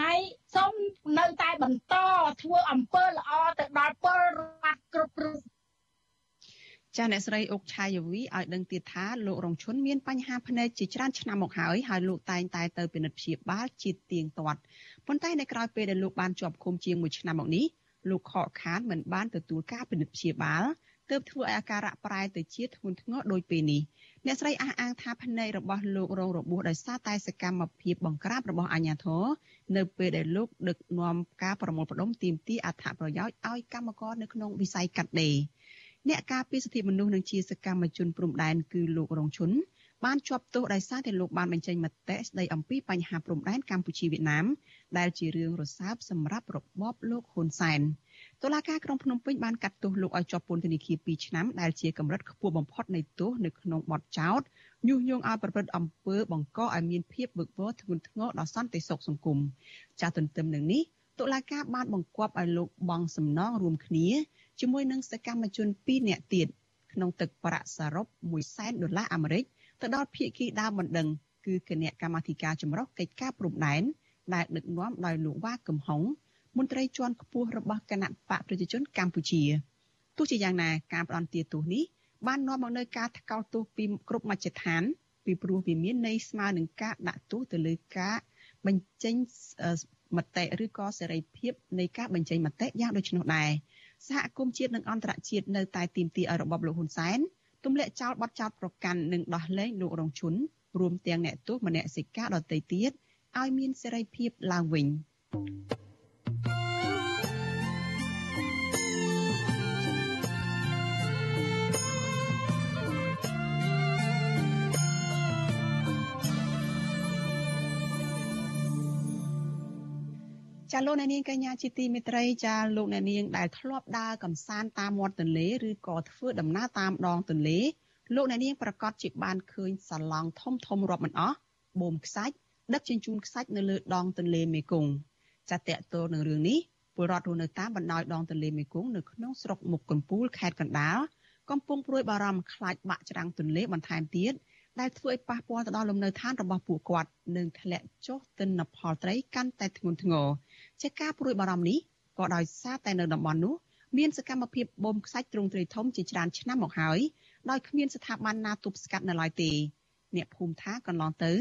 ហើយសូមនៅតែបន្តធ្វើអំពើល្អទៅដល់ពលរដ្ឋគ្រប់រូប ចាអ្នកស្រីអុកឆាយវីឲ្យដឹងទៀតថាលោករងឈុនមានបញ្ហាភ្នែកជាច្រើនឆ្នាំមកហើយហើយលោកតែងតែទៅពិនិត្យព្យាបាលជាទៀងទាត់ប៉ុន្តែនៅក្រៅពេលដែលលោកបានជាប់ឃុំជាង1ឆ្នាំមកនេះលោកខកខានមិនបានទទួលការពិនិត្យព្យាបាលទើបធ្វើឲ្យអាការៈប្រែទៅជាធ្ងន់ធ្ងរដោយពេលនេះអ្នកស្រីអះអាងថាភ្នែករបស់លោករងរបួសដោយសារតែសកម្មភាពបង្ក្រាបរបស់អាជ្ញាធរនៅពេលដែលលោកដឹកនាំការប្រមូលផ្ដុំទាមទារអត្ថប្រយោជន៍ឲ្យកម្មករនៅក្នុងវិស័យកាត់ដេរ អ្នកការពារសិទ្ធិមនុស្សនិងជាសកម្មជនព្រំដែនគឺលោករងឈុនបានជាប់ទោសដោយសារតែលោកបានបញ្ចេញមតិស្ដីអំពីបញ្ហាព្រំដែនកម្ពុជាវៀតណាមដែលជារឿងរសើបសម្រាប់របបលោកហ៊ុនសែនតុលាការក្រុងភ្នំពេញបានកាត់ទោសលោកឲ្យជាប់ពន្ធនាគារ2ឆ្នាំដែលជាកម្រិតខ្ពស់បំផុតនៃទោសនៅក្នុងបទចោទញុះញង់ឲ្យប្រព្រឹត្តអំពើបង្កឲ្យមានភាពវឹកវរធ្ងន់ធ្ងរដល់សន្តិសុខសង្គមចាស់ទន្ទឹមនឹងនេះតុលាការបានបង្គាប់ឲ្យលោកបង់សំណងរួមគ្នា ជាមួយនឹងសកម្មជន2នាក់ទៀតក្នុងទឹកប្រាក់សរុប1សែនដុល្លារអាមេរិកទៅដល់ភៀកគីដើមបណ្ដឹងគឺគណៈកម្មាធិការចម្រុះកិច្ចការព្រំដែនដែលដឹកនាំដោយលោកវ៉ាកំហុងមន្ត្រីជាន់ខ្ពស់របស់គណៈបកប្រជាជនកម្ពុជាទោះជាយ៉ាងណាការផ្ដន់ទាទោសនេះបាននាំមកនូវការថ្កោលទោសពីគ្រប់មជ្ឈដ្ឋាន ពីព្រោះវាមានន័យស្មើនឹងការដាក់ទោសទៅលើការបញ្ចេញមតិឬក៏សេរីភាពនៃការបញ្ចេញមតិយ៉ាងដូចនោះដែរ សហគមន៍ជាតិនិងអន្តរជាតិនៅតែទាមទារឲ្យរបបលោកហ៊ុនសែនទម្លាក់ចោលបទចោទប្រកាន់និងដោះលែងលោករងឈុនរួមទាំងអ្នកទោសមនសិការដទៃទៀតឲ្យមានសេរីភាពឡើងវិញ។ ចាលោកអ្នកនាងកញ្ញាជាទីមេត្រីចាលោកអ្នកនាងដែលធ្លាប់ដើរកំសាន្តតាមមាត់ទន្លេឬក៏ធ្វើដំណើរតាមដងទន្លេលោកអ្នកនាងប្រកាសជាបានឃើញសាឡង់ធំធំរាប់មិនអស់បូមខ្សាច់ដឹកជញ្ជូនខ្សាច់នៅលើដងទន្លេមេគង្គចាតកតទៅនឹងរឿងនេះពលរដ្ឋរស់នៅតាមបណ្ដោយដងទន្លេមេគង្គនៅក្នុងស្រុកមុខកំពូលខេត្តកណ្ដាលកំពុងព្រួយបារម្ភខ្លាចបាក់ច្រាំងទន្លេបន្ថែមទៀតដែលធ្វើឲ្យប៉ះពាល់ទៅដល់លំនៅឋានរបស់ពួកគាត់និងធ្លាក់ចុះទិន្នផលត្រីកាន់តែធ្ងន់ធ្ងរ ជាការព្រួយបារម្ភនេះក៏ដោយសារតែនៅតំបន់នោះមានសកម្មភាពបូមខ្សាច់ទ្រង់ទ្រាយធំជាច្រើនឆ្នាំមកហើយដោយគ្មានស្ថាប័នណាទប់ស្កាត់នៅឡើយទេអ្នកភូមិថាកន្លងទៅ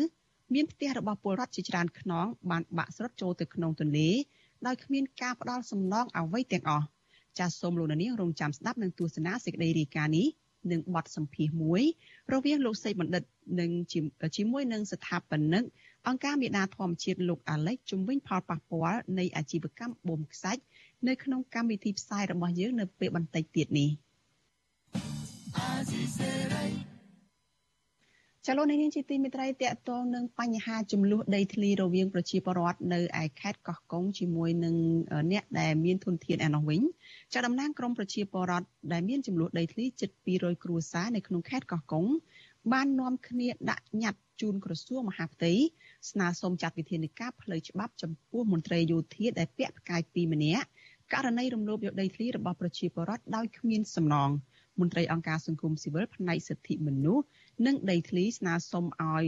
មានផ្ទះរបស់ពលរដ្ឋជាច្រើនខ្នងបានបាក់ស្រុតចូលទៅក្នុងទន្លេដោយគ្មានការផ្ដល់សំណងអ្វីទាំងអស់ចាសសូមលោកនាងរងចាំស្ដាប់នឹងទស្សនាសេចក្តីរាយការណ៍នេះ និងបទសម្ភាសន៍មួយ រវាងលោកសេកបណ្ឌិតនិងជាមួយនឹងស្ថាបនិកអង្គការមេដាធម្មជាតិលោកអាឡិចជំវិញផលប៉ះពាល់នៃអាជីវកម្មបូមខ្សាច់នៅក្នុងកម្មវិធីផ្សាយរបស់យើងនៅពេលបន្តិចទៀតនេះ ចលនានេះជាទីមេត្រីតកតងនឹងបញ្ហាចំនួនដីធ្លីរវាងប្រជាពលរដ្ឋនៅឯខេត្តកោះកុងជាមួយនឹងអ្នកដែលមានទុនធានឯនោះវិញចាតំណាងក្រមប្រជាពលរដ្ឋដែលមានចំនួនដីធ្លីជិត200គ្រួសារនៅក្នុងខេត្តកោះកុងបាននាំគ្នាដាក់ញត្តិជូនក្រសួងមហាផ្ទៃស្នើសុំចាត់វិធានការផ្លូវច្បាប់ចំពោះមន្ត្រីយោធាដែលពាក់ផ្កាយពីរម្នាក់ករណីរំលោភយកដីធ្លីរបស់ប្រជាពលរដ្ឋដោយគ្មានសំណងមន្ត្រីអង្គការសង្គមស៊ីវិលផ្នែកសិទ្ធិមនុស្ស និងដីធ្លីស្នើសុំឲ្យ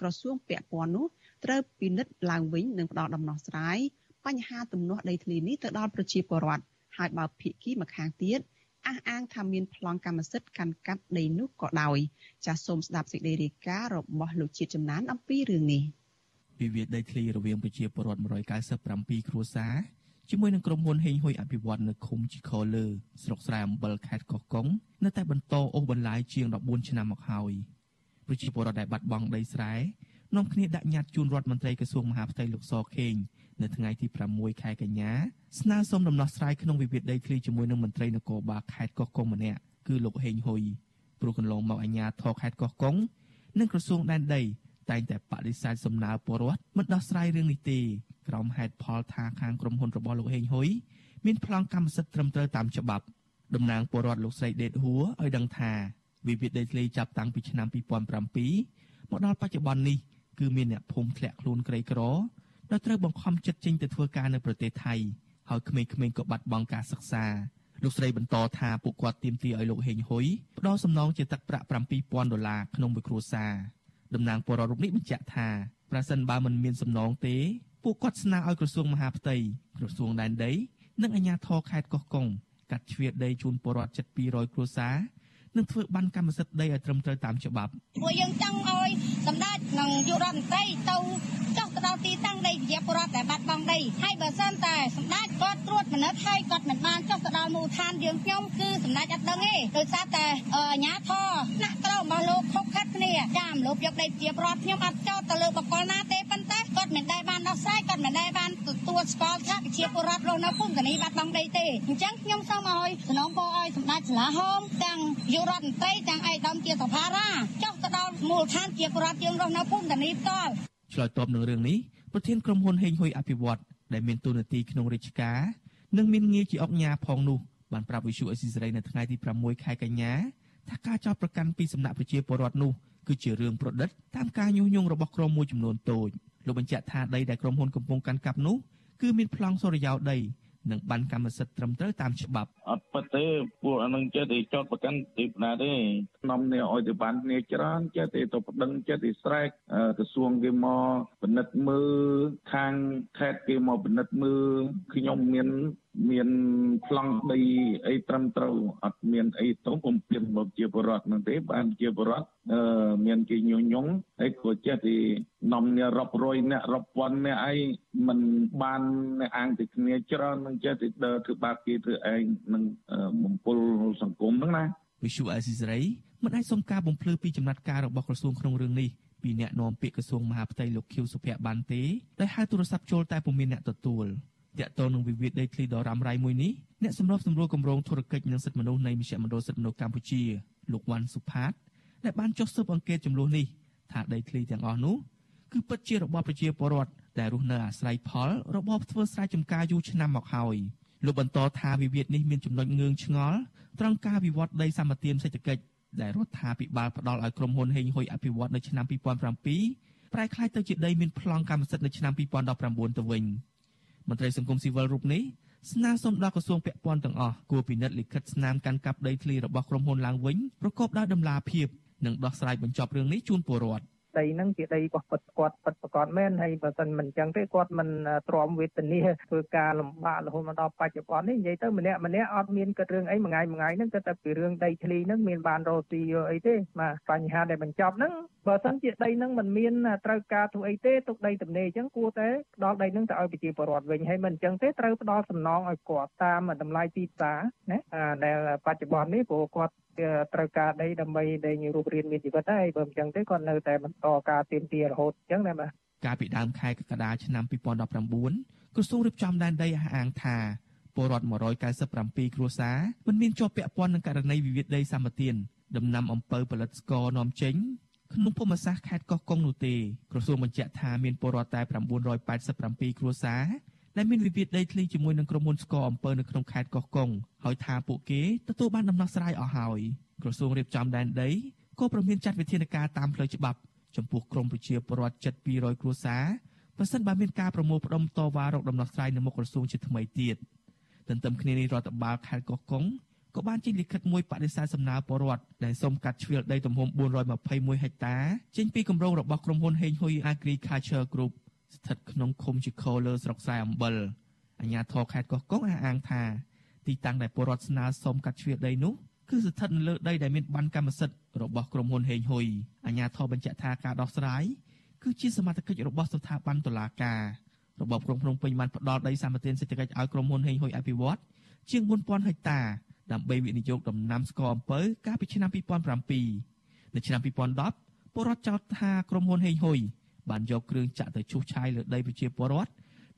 ក្រសួងពាក់ព័ន្ធនោះត្រូវពិនិត្យឡើងវិញនិងផ្ដល់ដំណោះស្រាយបញ្ហាទំនាស់ដីធ្លីនេះទៅដល់ប្រជាពលរដ្ឋហើយបើភាគីម្ខាងទៀតអះអាងថាមានប្លង់កម្មសិទ្ធិកាន់កាប់ដីនោះក៏ដោយចាសសូមស្ដាប់សេចក្តីរាយការណ៍របស់លោកជាតិចំណានអំពីរឿងនេះវិវាទដីធ្លីរវាងប្រជាពលរដ្ឋ197គ្រួសារ ជាមួយនឹងក្រុមហ៊ុនហេងហ៊ុយអភិវឌ្ឍនៅឃុំជីខលើស្រុកស្រែអំបិលខេត្តកោះកុងនៅតែបន្តអូសបន្លាយជាង14ឆ្នាំមកហើយប្រជាពលរដ្ឋដែលបាត់បង់ដីស្រែនាំគ្នាដាក់ញត្តិជូនរដ្ឋមន្ត្រីក្រសួងមហាផ្ទៃលោកសខេងនៅថ្ងៃទី6ខែកញ្ញាស្នើសុំដំណោះស្រាយក្នុងវិវាទដីធ្លីជាមួយនឹងមន្ត្រីនគរបាលខេត្តកោះកុងម្នាក់គឺលោកហេងហ៊ុយព្រោះកន្លងមកអាជ្ញាធរខេត្តកោះកុងនិងក្រសួងដែនដី តែងតែបដិសេធសំណើពលរដ្ឋមិនដោះស្រាយរឿងនេះទេក្រោមហេតុផលថាខាងក្រុមហ៊ុនរបស់លោកហេងហ៊ុយមានប្លង់កម្មសិទ្ធិត្រឹមត្រូវតាមច្បាប់តំណាងពលរដ្ឋលោកស្រីដេតហួរឲ្យដឹងថាវិវាទដីធ្លីចាប់តាំងពីឆ្នាំ2007មកដល់បច្ចុប្បន្ននេះគឺមានអ្នកភូមិធ្លាក់ខ្លួនក្រីក្រដោយត្រូវបង្ខំចិត្តចេញទៅធ្វើការនៅប្រទេសថៃហើយក្មេងៗក៏បាត់បង់ការសិក្សាលោកស្រីបន្តថាពួកគាត់ទាមទារឲ្យលោកហេងហ៊ុយផ្ដល់សំណងជាទឹកប្រាក់7000ដុល្លារក្នុងមួយគ្រួសារ តំណាងពលរដ្ឋរូបនេះបញ្ជាក់ថាប្រសិនបើមិនមានសំណងទេពួកគាត់ស្នើឲ្យក្រសួងមហាផ្ទៃក្រសួងដែនដីនិងអាជ្ញាធរខេត្តកោះកុងកាត់ជ្រៀតដីជូនពលរដ្ឋជិត200គ្រួសារនិងធ្វើបានកម្មសិទ្ធិដីឲ្យត្រឹមត្រូវតាមច្បាប់ពួកយើងចង់ឲ្យសម្ដេចនិងយុរដ្ឋមន្ត្រីទៅចុះទៅ ដល់ទីតាំងដីជាពលរដ្ឋដែលបាត់បង់ដីហើយបើសិនតែសម្ដេចគាត់ត្រួតពិនិត្យហើយគាត់មិនបានចុះទៅដល់មូលដ្ឋានយើងខ្ញុំគឺសម្ដេចអត់ដឹងទេដោយសារតែអាជ្ញាធរថ្នាក់ក្រោមរបស់លោកខុសខិតគ្នាចាមលោកយកដីជាពលរដ្ឋខ្ញុំអត់ចោទទៅលើបកគលណាទេប៉ុន្តែគាត់មិនដែលបានដោះស្រាយគាត់មិនដែលបានទទួលស្គាល់ថាប្រជាពលរដ្ឋរស់នៅភូមិនីបាត់បង់ដីទេអញ្ចឹងខ្ញុំសូមឲ្យសំណងពរឲ្យសម្ដេចសាលាហោមទាំងយុរដ្ឋមន្ត្រីទាំងឯកឧត្តមជាសភារាចុះទៅដល់មូលដ្ឋានជាពលរដ្ឋយើងរស់នៅភូមិនីផ្ទាល់ ឆ្លើយតបនឹងរឿងនេះប្រធានក្រុមហ៊ុនហេងហ៊ុយអភិវឌ្ឍដែលមានតួនាទីក្នុងរាជការនិងមានងារជាអង្គញាផងនោះបានប្រាប់វិសុអេស៊ីសរ៉ៃនៅថ្ងៃទី6ខែកញ្ញាថាការចោទប្រកាន់ពីសំណាក់ប្រជាពលរដ្ឋនោះគឺជារឿងប្រឌិតតាមការញុះញង់របស់ក្រុមមួយចំនួនតូចលោកបញ្ជាក់ថាដីដែលក្រុមហ៊ុនកំពុងកាន់កាប់នោះគឺមានប្លង់សុរិយោដី និងបានកម្មសិទ្ធិត្រឹមត្រូវតាមច្បាប់អត់ពិតទេពួកអានឹងចេះតែចោតប្រកាន់ទីបណ្ណាទេខ្ញុំនេះឲ្យទៅបានគ្នាច្រើនចេះតែទៅប្តឹងចេះតែស្រែកក្រសួងគេមកពិនិត្យមើលខាងខេត្តគេមកពិនិត្យមើលខ្ញុំមាន មានប្លង់ដីអីត្រឹមត្រូវអត់មានអីទៅពំពៀនមកជាបរដ្ឋនឹងទេបានជាបរដ្ឋអឺមានគេញុះញង់ហើយក៏ចេះទីនាំអ្នករាប់រយអ្នករាប់ពាន់អ្នកអីមិនបានអ្នកអាងទៅគ្នាច្រើននឹងចេះទីដើរធ្វើបាបគេធ្វើឯងនឹងបំពុលសង្គមហ្នឹងណាវិសុអេស៊ីសរ៉ៃមិនអាចសុំការបំភ្លឺពីចំណាត់ការរបស់ក្រសួងក្នុងរឿងនេះពីអ្នកនាំពាក្យក្រសួងមហាផ្ទៃលោកខៀវសុភ័ក្របានទេដែលហៅទូរស័ព្ទចូលតែពុំមានអ្នកទទួល តាក់ទងនឹងវិវាទដីធ្លីដ៏រ៉ាំរ៉ៃមួយនេះអ្នកសម្របសម្រួលគម្រោងធុរកិច្ចនិងសិទ្ធិមនុស្សនៃមជ្ឈមណ្ឌលសិទ្ធិមនុស្សកម្ពុជាលោកវ៉ាន់សុផាតដែលបានចុះស៊ើបអង្កេតចំនួននេះថាដីធ្លីទាំងអស់នោះគឺពិតជារបស់ប្រជាពលរដ្ឋដែលរស់នៅអាស្រ័យផលរបបធ្វើស្រែចម្ការយូរឆ្នាំមកហើយលោកបន្តថាវិវាទនេះមានចំណុចងឿងឆ្ងល់ត្រង់ការវិវត្តដីសម្បត្តិសេដ្ឋកិច្ចដែលរដ្ឋាភិបាលផ្ដល់ឲ្យក្រុមហ៊ុនហេងហ៊ុយអភិវឌ្ឍនៅឆ្នាំ2007ប្រែក្លាយទៅជាដីមានប្លង់កម្មសិទ្ធិនៅឆ្នាំ2019ទៅវិញ។ មន្ត្រីសង្គមស៊ីវិលរូបនេះស្នើសុំដល់ក្រសួងពាក់ព័ន្ធទាំងអស់គួរពិនិត្យលិខិតស្នាមកាន់កាប់ដីធ្លីរបស់ក្រុមហ៊ុនឡើងវិញប្រកបដោយតម្លាភាពនិងដោះស្រាយបញ្ចប់រឿងនេះជូនពលរដ្ឋ ដីហ្នឹងជាដីរបស់ពិតគាត់ពិតប្រកបមែនហើយបើមិនមិនអញ្ចឹងទេគាត់មិនទ្រាំវេទនាធ្វើការលំបាករហូតមកដល់បច្ចុប្បន្ននេះនិយាយទៅម្នាក់ម្នាក់អត់មានគិតរឿងអីមួយថ្ងៃមួយថ្ងៃហ្នឹងគិតតែពីរឿងដីធ្លីហ្នឹងមានបានរស់ទីអីទេបាទបញ្ហាដែលបញ្ចប់ហ្នឹងបើសិនជាដីហ្នឹងមិនមានត្រូវការធ្វើអីទេទុកដីទំនេរអញ្ចឹងគួរតែផ្ដល់ដីហ្នឹងទៅឲ្យប្រជាពលរដ្ឋវិញហើយមិនអញ្ចឹងទេត្រូវផ្ដល់សំណងឲ្យគាត់តាមតម្លៃទីផ្សារណាដែលបច្ចុប្បន្ននេះព្រោះគាត់ត្រូវការដីដើម្បីដែលរូបរាងមានជីវិតដែរបើមិនអញ្ចឹងទេគាត់នៅតែបន្តការទៀមទារហូតអញ្ចឹងណាបាទកាលពីដើមខែកក្កដាឆ្នាំ2019ក្រសួងរៀបចំដែនដីអះអាងថាពលរដ្ឋ197គ្រួសារមិនមានជាប់ពាក់ព័ន្ធនឹងករណីវិវាទដីសម្បត្តិដំណាំអំពៅផលិតស្ករនាំចេញក្នុងភូមិសាស្ត្រខេត្តកោះកុងនោះទេក្រសួងបញ្ជាក់ថាមានពលរដ្ឋតែ987គ្រួសារដែលមានវិវាទដីធ្លីជាមួយនឹងក្រុមហ៊ុនស្ករអំពើនៅក្នុងខេត្តកោះកុងហើយថាពួកគេទទួលបានដំណោះស្រាយអស់ហើយក្រសួងរៀបចំដែនដីក៏ប្រមានចាត់វិធានការតាមផ្លូវច្បាប់ ចំពោះក្រុមប្រជាពលរដ្ឋជិត200គ្រួសារប្រសិនបើមានការប្រមូលផ្ដុំតវ៉ារកដំណោះស្រាយនៅមុខក្រសួងជាថ្មីទៀតទន្ទឹមគ្នានេះរដ្ឋបាលខេត្តកោះកុងក៏បានចេញលិខិតមួយបដិសេធសំណើពលរដ្ឋដែលសូមកាត់ជ្រៀលដីទំហំ421ហិកតាចេញពីគម្រោងរបស់ក្រុមហ៊ុនហេងហ៊ុយ Agriculture Group ស្ថិតក្នុងឃុំជីខោលើស្រុកស្រែអំបិលអាជ្ញាធរខេត្តកោះកុងអះអាងថាទីតាំងដែលពលរដ្ឋស្នើសុំកាត់ជ្រៀតដីនោះ គឺស្ថិតនៅលើដីដែលមានបានកម្មសិទ្ធិរបស់ក្រុមហ៊ុនហេងហ៊ុយអាជ្ញាធរបញ្ជាក់ថាការដោះស្រាយគឺជាសមត្ថកិច្ចរបស់ស្ថាប័នតុលាការរបបក្រុងភ្នំពេញបានផ្ដល់ដីសម្បត្តិសេដ្ឋកិច្ចឲ្យក្រុមហ៊ុនហេងហ៊ុយអភិវឌ្ឍជាង4000ហិកតាដើម្បីវិនិយោគដំណាំស្ករអំពៅកាលពីឆ្នាំ2007នៅឆ្នាំ2010ពលរដ្ឋចោទថាក្រុមហ៊ុនហេងហ៊ុយបានយកគ្រឿងចាក់ទៅឈូសឆាយលើដីប្រជាពលរដ្ឋ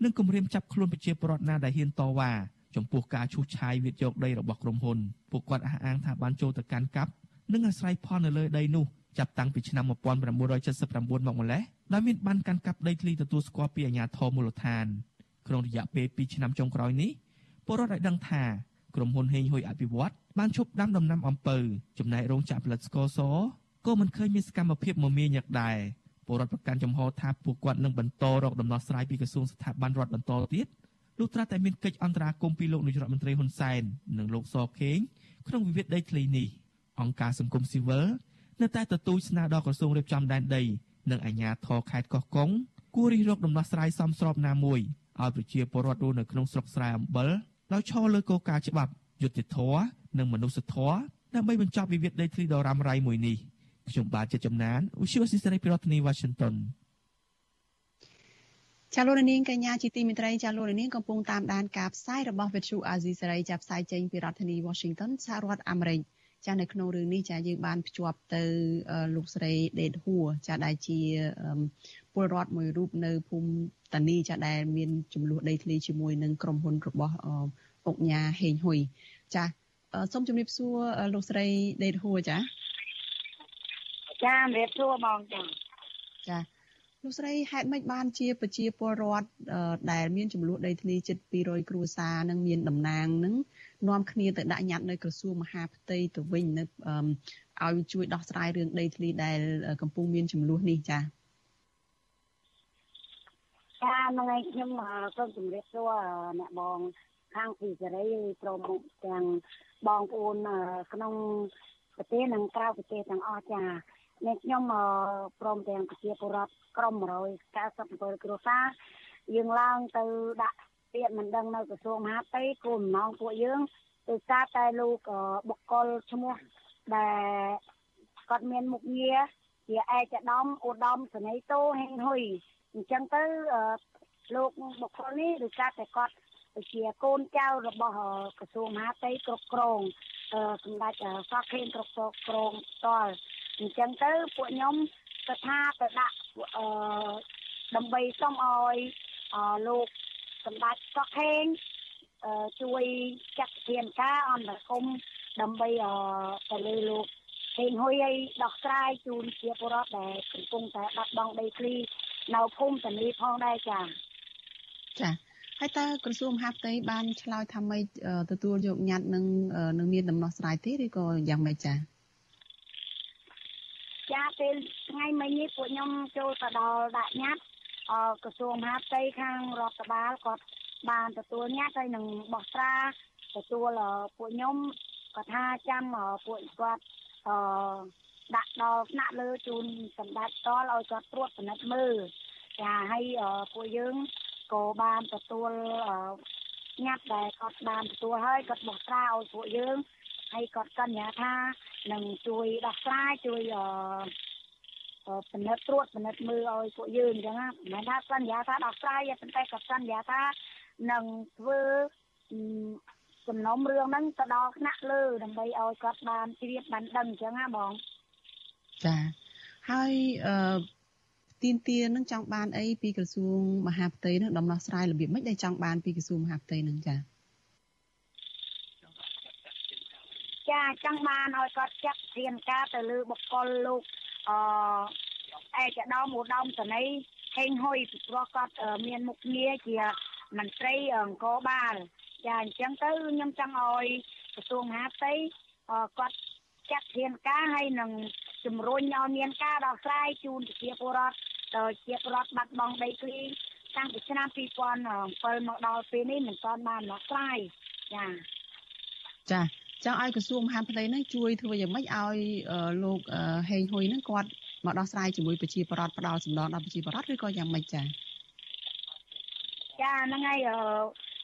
និងគំរាមចាប់ខ្លួនប្រជាពលរដ្ឋណាដែលហ៊ានតវ៉ា ចំពោះការឈូសឆាយវិទ្យកដីរបស់ក្រុមហ៊ុនពួកគាត់អះអាងថាបានចូលទៅកាន់កាប់និងអាស្រ័យផលនៅលើដីនោះចាប់តាំងពីឆ្នាំ1979មកម្លេះដោយមានបានកាន់កាប់ដីធ្លីទទួលស្គាល់ពីអាជ្ញាធរមូលដ្ឋានក្នុងរយៈពេល2ឆ្នាំចុងក្រោយនេះពលរដ្ឋបានដឹងថាក្រុមហ៊ុនហេងហ៊ុយអភិវឌ្ឍបានឈប់ដាំដំណាំអំពៅចំណែករោងចក្រផលិតស្ករសក៏មិនឃើញមានសកម្មភាពមមាញឹកដែរពលរដ្ឋប្រកាន់ចំហថាពួកគាត់នឹងបន្តរកដំណោះស្រាយពីក្រសួងស្ថាប័នរដ្ឋបន្តទៀត លុះត្រាតែមានកិច្ចអន្តរាគមន៍ពីលោកនាយរដ្ឋមន្ត្រីហ៊ុនសែននិងលោកសខេងក្នុងវិវាទដីធ្លីនេះអង្គការសង្គមស៊ីវិលនៅតែទទូចស្នើដល់ក្រសួងរៀបចំដែនដី និងអាជ្ញាធរខេត្តកោះកុងគួររិះរកដំណោះស្រាយសមស្របណាមួយឲ្យប្រជាពលរដ្ឋរស់នៅក្នុងស្រុកស្រែអំបិលដោយឈរលើគោលការណ៍ច្បាប់យុត្តិធម៌និងមនុស្សធម៌ដើម្បីបញ្ចប់វិវាទដីធ្លីដ៏រ៉ាំរ៉ៃមួយនេះខ្ញុំបាទជាចំណាន Ushio Sisari ពីរដ្ឋធានី Washington ចាលោកនាងកញ្ញាជាទីមេត្រីចាលោកនាងកំពុងតាមដានការផ្សាយរបស់ Vithu Azizi Saray ចាប់ផ្សាយចេញពីរដ្ឋធានី Washington សហរដ្ឋអាមេរិកចានៅក្នុងរឿងនេះចាយើងបានភ្ជាប់ទៅលោកស្រីដេតហួរចាដែលជាពលរដ្ឋមួយរូបនៅភូមិតានីចាដែលមានចំនួនដីធ្លីជាមួយនឹងក្រុមហ៊ុនរបស់អុកញ៉ាហេងហ៊ុយចាសូមជម្រាបសួរលោកស្រីដេតហួរចាចាជម្រាបសួរបងចាចា លោកស្រីហេតុម៉េចបានជាប្រជាពលរដ្ឋដែលមានចំនួនដីធ្លីជិត200គ្រួសារនិងមានតំណាងនឹងនាំគ្នាទៅដាក់ញត្តិនៅក្រសួងមហាផ្ទៃទៅវិញនៅឲ្យជួយដោះស្រាយរឿងដីធ្លីដែលកំពុងមានចំនួននេះចា៎ចាហ្នឹងហើយខ្ញុំសូមជម្រាបសួរអ្នកបងខាងពីសេរីព្រមទាំងបងប្អូនក្នុងប្រទេសនិងក្រៅប្រទេសទាំងអស់ចា នេះខ្ញុំព្រមទាំងប្រជាពលរដ្ឋក្រុម197គ្រួសារយើងឡើងទៅដាក់ពាក្យមិនដឹងនៅក្រសួងមហាផ្ទៃគោលបំណងពួកយើងដោយសារតែលោកបុគ្គលឈ្មោះដែលគាត់មានមុខងារជាឯកឧត្តមឧត្តមសនីតូហេងហ៊ុយអញ្ចឹងទៅលោកបុគ្គលនេះដោយសារតែគាត់ជាកូនចៅរបស់ក្រសួងមហាផ្ទៃគ្រប់គ្រងសម្ដេចសកខេងគ្រប់គ្រងផ្ទាល់ អញ្ចឹងទៅពួកខ្ញុំទៅថាទៅដាក់អឺដើម្បីសុំឲ្យលោកសម្ដេចសកខេងជួយចាត់វិធានការអន្តរកម្មដើម្បីទៅលើលោកហេងហ៊ុយឲ្យដោះស្រាយជូនជាពលរដ្ឋដែលកំពុងតែបាត់បង់ដីធ្លីនៅភូមិតានីផងដែរចា៎ចាហើយតើក្រសួងមហាផ្ទៃបានឆ្លើយថាម៉េចទទួលយកញត្តិនឹងនឹងមានដំណោះស្រាយទេឬក៏យ៉ាងម៉េចចា ចាពេលថ្ងៃមិញនេះពួកខ្ញុំចូលទៅដល់ដាក់ញត្តិអក្រសួងមហាផ្ទៃខាងរដ្ឋបាលគាត់បានទទួលញត្តិហើយនឹងបោះត្រាទទួលពួកខ្ញុំគាត់ថាចាំពួកគាត់អដាក់ដល់ថ្នាក់លើជូនសម្ដេចតលឲ្យគាត់ត្រួតពិនិត្យមើលចាហើយពួកយើងក៏បានទទួលញ៉ាត់ដែលគាត់បានទទួលហើយគាត់បោះត្រាឲ្យពួកយើង ហើយគាត់សន្យាថានឹងជួយដោះស្រាយជួយអឺពិនិត្យត្រួតពិនិត្យមើលឲ្យពួកយើងអញ្ចឹងណាមិនមែនថាសន្យាថាដោះស្រាយប៉ុន្តែគាត់សន្យាថានឹងធ្វើសំណុំរឿងហ្នឹងទៅដល់ថ្នាក់លើដើម្បីឲ្យគាត់បានជ្រាបបានដឹងអញ្ចឹងណាបងចាហើយអឺទៀនទានឹងចង់បានអីពីក្រសួងមហាផ្ទៃនឹងដំណោះស្រាយរបៀបម៉េចដែលចង់បានពីក្រសួងមហាផ្ទៃនឹងចា ចាចង់បានឲ្យគាត់ចាត់ធានការទៅលើបុគ្គលលោកអឺឯកឧត្តមឧត្តមសេនីយ៍ហេងហ៊ុយព្រោះគាត់មានមុខងារជាមន្ត្រីអង្គរបាលចាអញ្ចឹងទៅខ្ញុំចង់ឲ្យក្រសួងមហាផ្ទៃគាត់ចាត់ធានការហើយនឹងជំរុញឲ្យមានការដោះស្រាយជូនប្រជាពលរដ្ឋដោយជាពលរដ្ឋបាត់បង់ដីធ្លីតាំងពីឆ្នាំ2007មកដល់ពេលនេះមិនទាន់បានដោះស្រាយចាចា ចង់ឲ្យក្រសួងមហាផ្ទៃនឹងជួយធ្វើយ៉ាងម៉េចឲ្យលោកហេងហ៊ុយនឹងគាត់មកដោះស្រាយជាមួយប្រជាពលរដ្ឋផ្ដាល់សំណងដល់ប្រជាពលរដ្ឋឬក៏យ៉ាងម៉េចចាចាហ្នឹងហើយ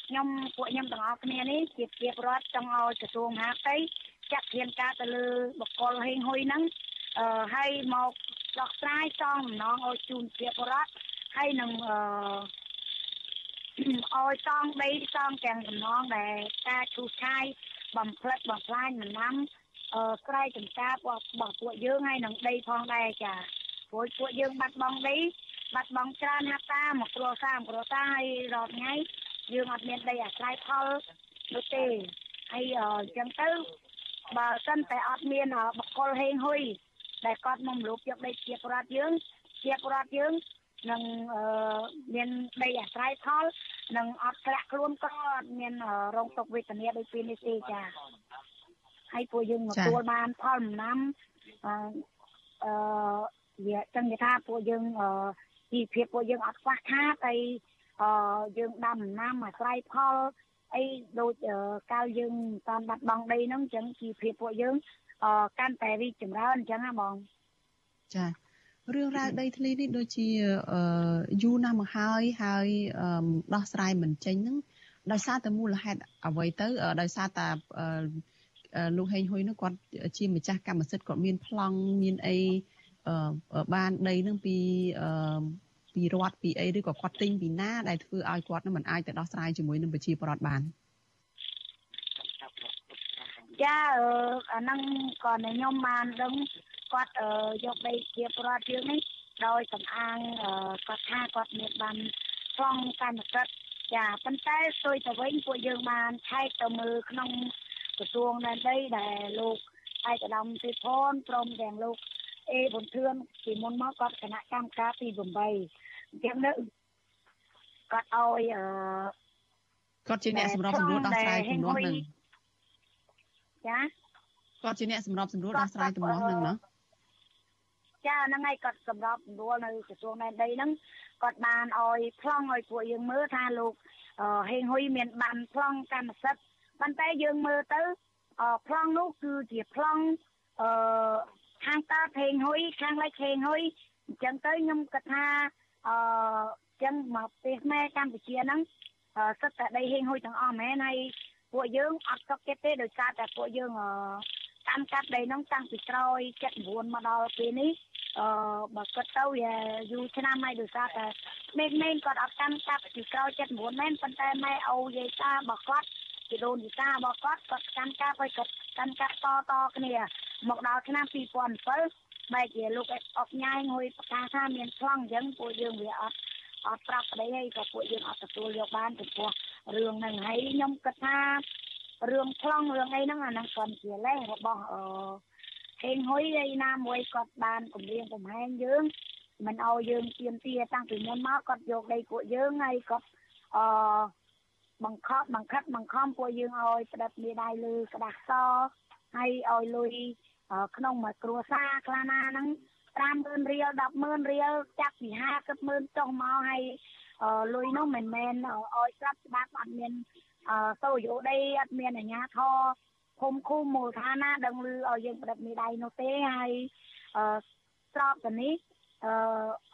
ខ្ញុំពួកខ្ញុំទាំងអស់គ្នានេះជាជាពលរដ្ឋចង់ឲ្យក្រសួងមហាផ្ទៃចាត់ធានការទៅលើបកលហេងហ៊ុយហ្នឹងអឺហើយមកដោះស្រាយសងម្ដងឲ្យជូនជាពលរដ្ឋហើយនឹងអឺឲ្យសងដីសងទាំងសំណងដែលការឈូសឆាយ បំផ្លិចបំផ្លាញដំណាំអឺក្រែចំការរបស់របស់ពួកយើងហើយនឹងដីផងដែរចាព្រោះពួកយើងបាត់បង់ដីបាត់បង់ច្រើនហតាមកគ្រួសារគ្រួសារហើយរាល់ថ្ងៃយើងអត់មានដីអាស្រ័យផលនោះទេហើយអញ្ចឹងទៅបើសិនតែអត់មានបកគលហេងហ៊ុយដែលគាត់មកម្លូបយកដីជាប្រដ្ឋយើងជាប្រដ្ឋយើង នឹងមានដីអាស្រ័យផលនឹងអត់ធ្លាក់ខ្លួនក៏អត់មានរងទុកវេទនាដូចពេលនេះទេចាហើយពួកយើងមកទួលបានផលដំណាំអឺអឺវាចឹងគេថាពួកយើងអឺជីវភាពពួកយើងអត់ខ្វះខាតហើយអឺយើងដាំដំណាំអាស្រ័យផលអីដូចកាលយើងតាមបាត់បង់ដីហ្នឹងអញ្ចឹងជីវភាពពួកយើងអឺកាន់តែរីកចម្រើនអញ្ចឹងណាបងចា រឿងរ៉ាវដីធ្លីនេះដូចជាយូរណាស់មកហើយហើយដោះស្រាយមិនចេញហ្នឹងដោយសារតែមូលហេតុអ្វីទៅដោយសារតែលោកហេងហ៊ុយនោះគាត់ជាម្ចាស់កម្មសិទ្ធិគាត់មានប្លង់មានអីបានដីនឹងពីពីរដ្ឋពីអីឬក៏គាត់ទិញពីណាដែលធ្វើឲ្យគាត់នឹងមិនអាចទៅដោះស្រាយជាមួយនឹងប្រជាពលរដ្ឋបានចាអាហ្នឹងក៏ខ្ញុំបានដឹង គាត់យកដីជាប្រវត្តិយើងនេះដោយសំអាងគាត់ថាគាត់មានបានខ្លងកម្មសិទ្ធិចាប៉ុន្តែស្ទុយទៅវិញពួកយើងបានឆែកទៅមើលក្នុងក្រសួងដែនដីដែលលោកឯកឧត្តមទេផនព្រមទាំងលោកអេបុនធឿនពីមុនមកគាត់គណៈកម្មការទី8អញ្ចឹងនៅគាត់ឲ្យអឺគាត់ជាអ្នកសម្របសម្រួលដោះស្រាយជំនួសនឹងចាគាត់ជាអ្នកសម្របសម្រួលដោះស្រាយជំនួសនឹងណា ចាហ្នឹងហើយគាត់សម្របសម្រួលនៅក្រសួងដែនដីហ្នឹងគាត់បានឲ្យប្លង់ឲ្យពួកយើងមើលថាលោកហេងហ៊ុយមានបានប្លង់កម្មសិទ្ធិប៉ុន្តែយើងមើលទៅប្លង់នោះគឺជាប្លង់អឺខាងតាហេងហ៊ុយខាងលិចហេងហ៊ុយអញ្ចឹងទៅខ្ញុំគិតថាអឺចឹងមកប្រទេសម៉ែកម្ពុជាហ្នឹងសិតតែដីហេងហ៊ុយទាំងអស់មែនហើយពួកយើងអត់សុខចិត្តទេដោយសារតែពួកយើងកាន់កាប់ដីហ្នឹងតាំងពីក្រោយ79មកដល់ពេលនេះ អឺបើគិតទៅវាយូរឆ្នាំហើយដោយសារតែមេឃមេឃគាត់អត់កាន់កាប់ពីក្រោយ79មែនប៉ុន្តែម៉ែអូយាយតារបស់គាត់ជាដូនជីតារបស់គាត់គាត់កាន់កាប់ហើយគាត់កាន់កាប់តតគ្នាមកដល់ឆ្នាំ2007បែរជាលោកអុកញ៉ាយងួយប្រកាសថាមានខ្លងអញ្ចឹងពួកយើងវាអត់អត់ប្រាប់ប្តីហើយក៏ពួកយើងអត់ទទួលយកបានចំពោះរឿងហ្នឹងហើយខ្ញុំគិតថារឿងខ្លងរឿងអីហ្នឹងអាហ្នឹងគាត់ជាលេសរបស់អឺ ហេងហ៊ុយឯណាមួយគាត់បានគម្រាមកំហែងយើងមិនឲ្យយើងទៀមទាតាំងពីមុនមកគាត់យកដីពួកយើងហើយគាត់អឺបង្ខំបង្ខិតបង្ខំពួកយើងឲ្យផ្ដិតមេដៃលើក្តារសហើយឲ្យលុយក្នុងមួយគ្រួសារខ្លះណាហ្នឹង50000រៀល100,000រៀលចាប់ពី50,000ចុះមកហើយលុយនោះមិនមែនឲ្យស្រាប់ច្បាប់អត់មានសូយោដីអត់មានអាជ្ញាធរ ភូមិឃុំមូលដ្ឋានណាដឹងឮឲ្យយើងប្រឌិតមេដៃនោះទេហើយអឺស្របទៅនេះអឺ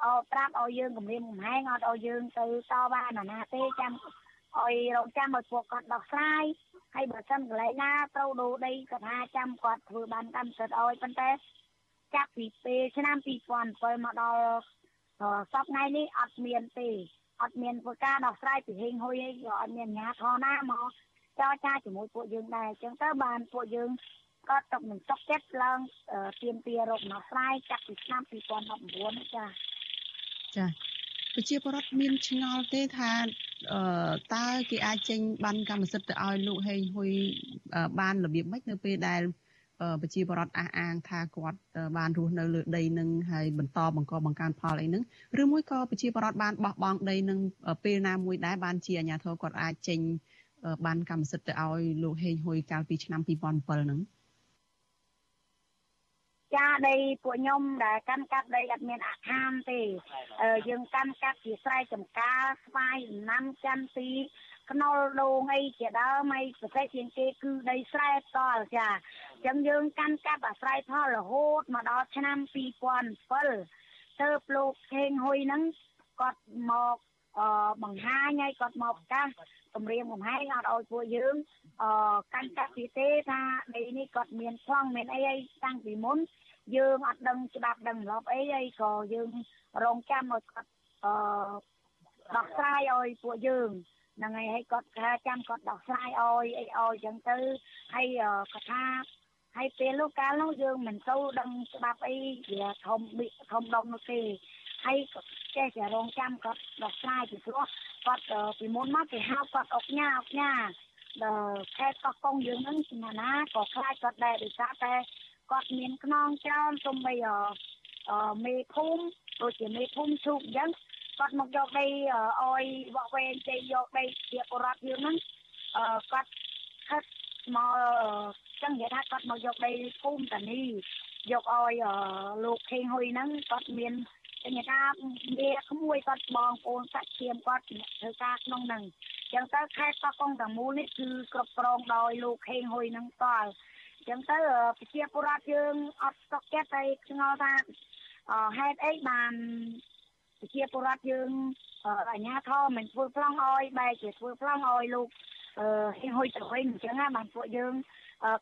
អត់ប្រាប់ឲ្យយើងគម្រាមកំហែងអត់ឲ្យយើងទៅតវ៉ាណាណាទេចាំឲ្យរងចាំឲ្យពួកគាត់ដោះស្រាយហើយបើសិនកន្លែងណាត្រូវដូរដីគាត់ថាចាំគាត់ធ្វើបានកម្មសិទ្ធិឲ្យប៉ុន្តែចាប់ពីពេលឆ្នាំ2007មកដល់សប្តាហ៍នេះអត់មានទេអត់មានធ្វើការដោះស្រាយពីហេងហុយអីក៏អត់មានអាជ្ញាធរណាមក ចរចាជាមួយពួកយើងដែរអញ្ចឹងទៅបានពួកយើងក៏ຕົកនឹងຕົកចិត្តឡើងទៀមទារកដោះស្រាយចាប់ពីឆ្នាំ2019ចាចាប្រជាពលរដ្ឋមានឆ្ងល់ទេថាតើគេអាចចេញបានកម្មសិទ្ធិទៅឲ្យលោកហេងហ៊ុយបានរបៀបម៉េចនៅពេលដែលប្រជាពលរដ្ឋអះអាងថាគាត់បានរស់នៅលើដីនឹងហើយបន្តបង្កបង្កើនផលអីហ្នឹងឬមួយក៏ប្រជាពលរដ្ឋបានបោះបង់ដីនឹងពេលណាមួយដែរបានជាអាជ្ញាធរគាត់អាចចេញ បានកម្មសិទ្ធិទៅឲ្យលោកហេងហ៊ុយកាលពីឆ្នាំ2007ហ្នឹងចាដីពួកខ្ញុំដែលកាន់កាប់ដីអត់មានអាខានទេយើងកាន់កាប់ជាស្រែចម្ការស្វាយដំណាំចន្ទទីខ្នុរដូងអីជាដើមអីប្រទេសជាងគេគឺដីស្រែតលចាអញ្ចឹងយើងកាន់កាប់អាស្រ័យផលរហូតមកដល់ឆ្នាំ2007ទៅលោកខេងហ៊ុយហ្នឹងគាត់មកអឺបង្ហាញឲ្យគាត់មកប្រកាស គម្រាមកំហែងអត់ឲ្យពួកយើងអឺកាន់កាប់ពីទេថាដីនេះគាត់មានខ្លងមានអីអីតាំងពីមុនយើងអត់ដឹងច្បាប់ដឹងម្លប់អីហើយក៏យើងរងចាំឲ្យគាត់អឺដោះស្រាយឲ្យពួកយើងហ្នឹងហើយហើយគាត់ថាចាំគាត់ដោះស្រាយឲ្យអីឲ្យអញ្ចឹងទៅហើយគាត់ថាហើយពេលនោះកាលនោះយើងមិនទៅដឹងច្បាប់អីវាធំធំដុំនោះទេហើយ ចេះតែរងចាំគាត់ដោះស្រាយពីព្រោះគាត់ពីមុនមកគេហៅគាត់អុកញ៉ាអុកញ៉ាដល់ខេត្តកោះកុងយើងហ្នឹងចំណាក៏ខ្លាចគាត់ដែរដោយសារតែគាត់មានខ្នងច្រើនសំបីអមេភូមិដូចជាមេភូមិជូកអញ្ចឹងគាត់មកយកដីអយវកវែងចេញយកដីជាបរដ្ឋយើងហ្នឹងគាត់ខិតមកចឹងនិយាយថាគាត់មកយកដីភូមិតានីយកឲ្យលោកខេងហ៊ុយហ្នឹងគាត់មាន និយាយថាវាក្មួយគាត់បងប្អូនសាច់ឈាមគាត់ធ្វើការក្នុងហ្នឹងចឹងទៅខេត្តកោះកុងទាំងមូលនេះគឺគ្រប់គ្រងដោយលោកខេងហ៊ុយហ្នឹងតល់ចឹងទៅប្រជាពលរដ្ឋយើងអត់ស្តុកចិត្តតែឆ្ងល់ថាហេតុអីបានប្រជាពលរដ្ឋយើងអាជ្ញាធរមិនធ្វើប្លង់ឲ្យបែរជាធ្វើប្លង់ឲ្យលោកអឺហុយទៅវិញអញ្ចឹងណាបានពួកយើង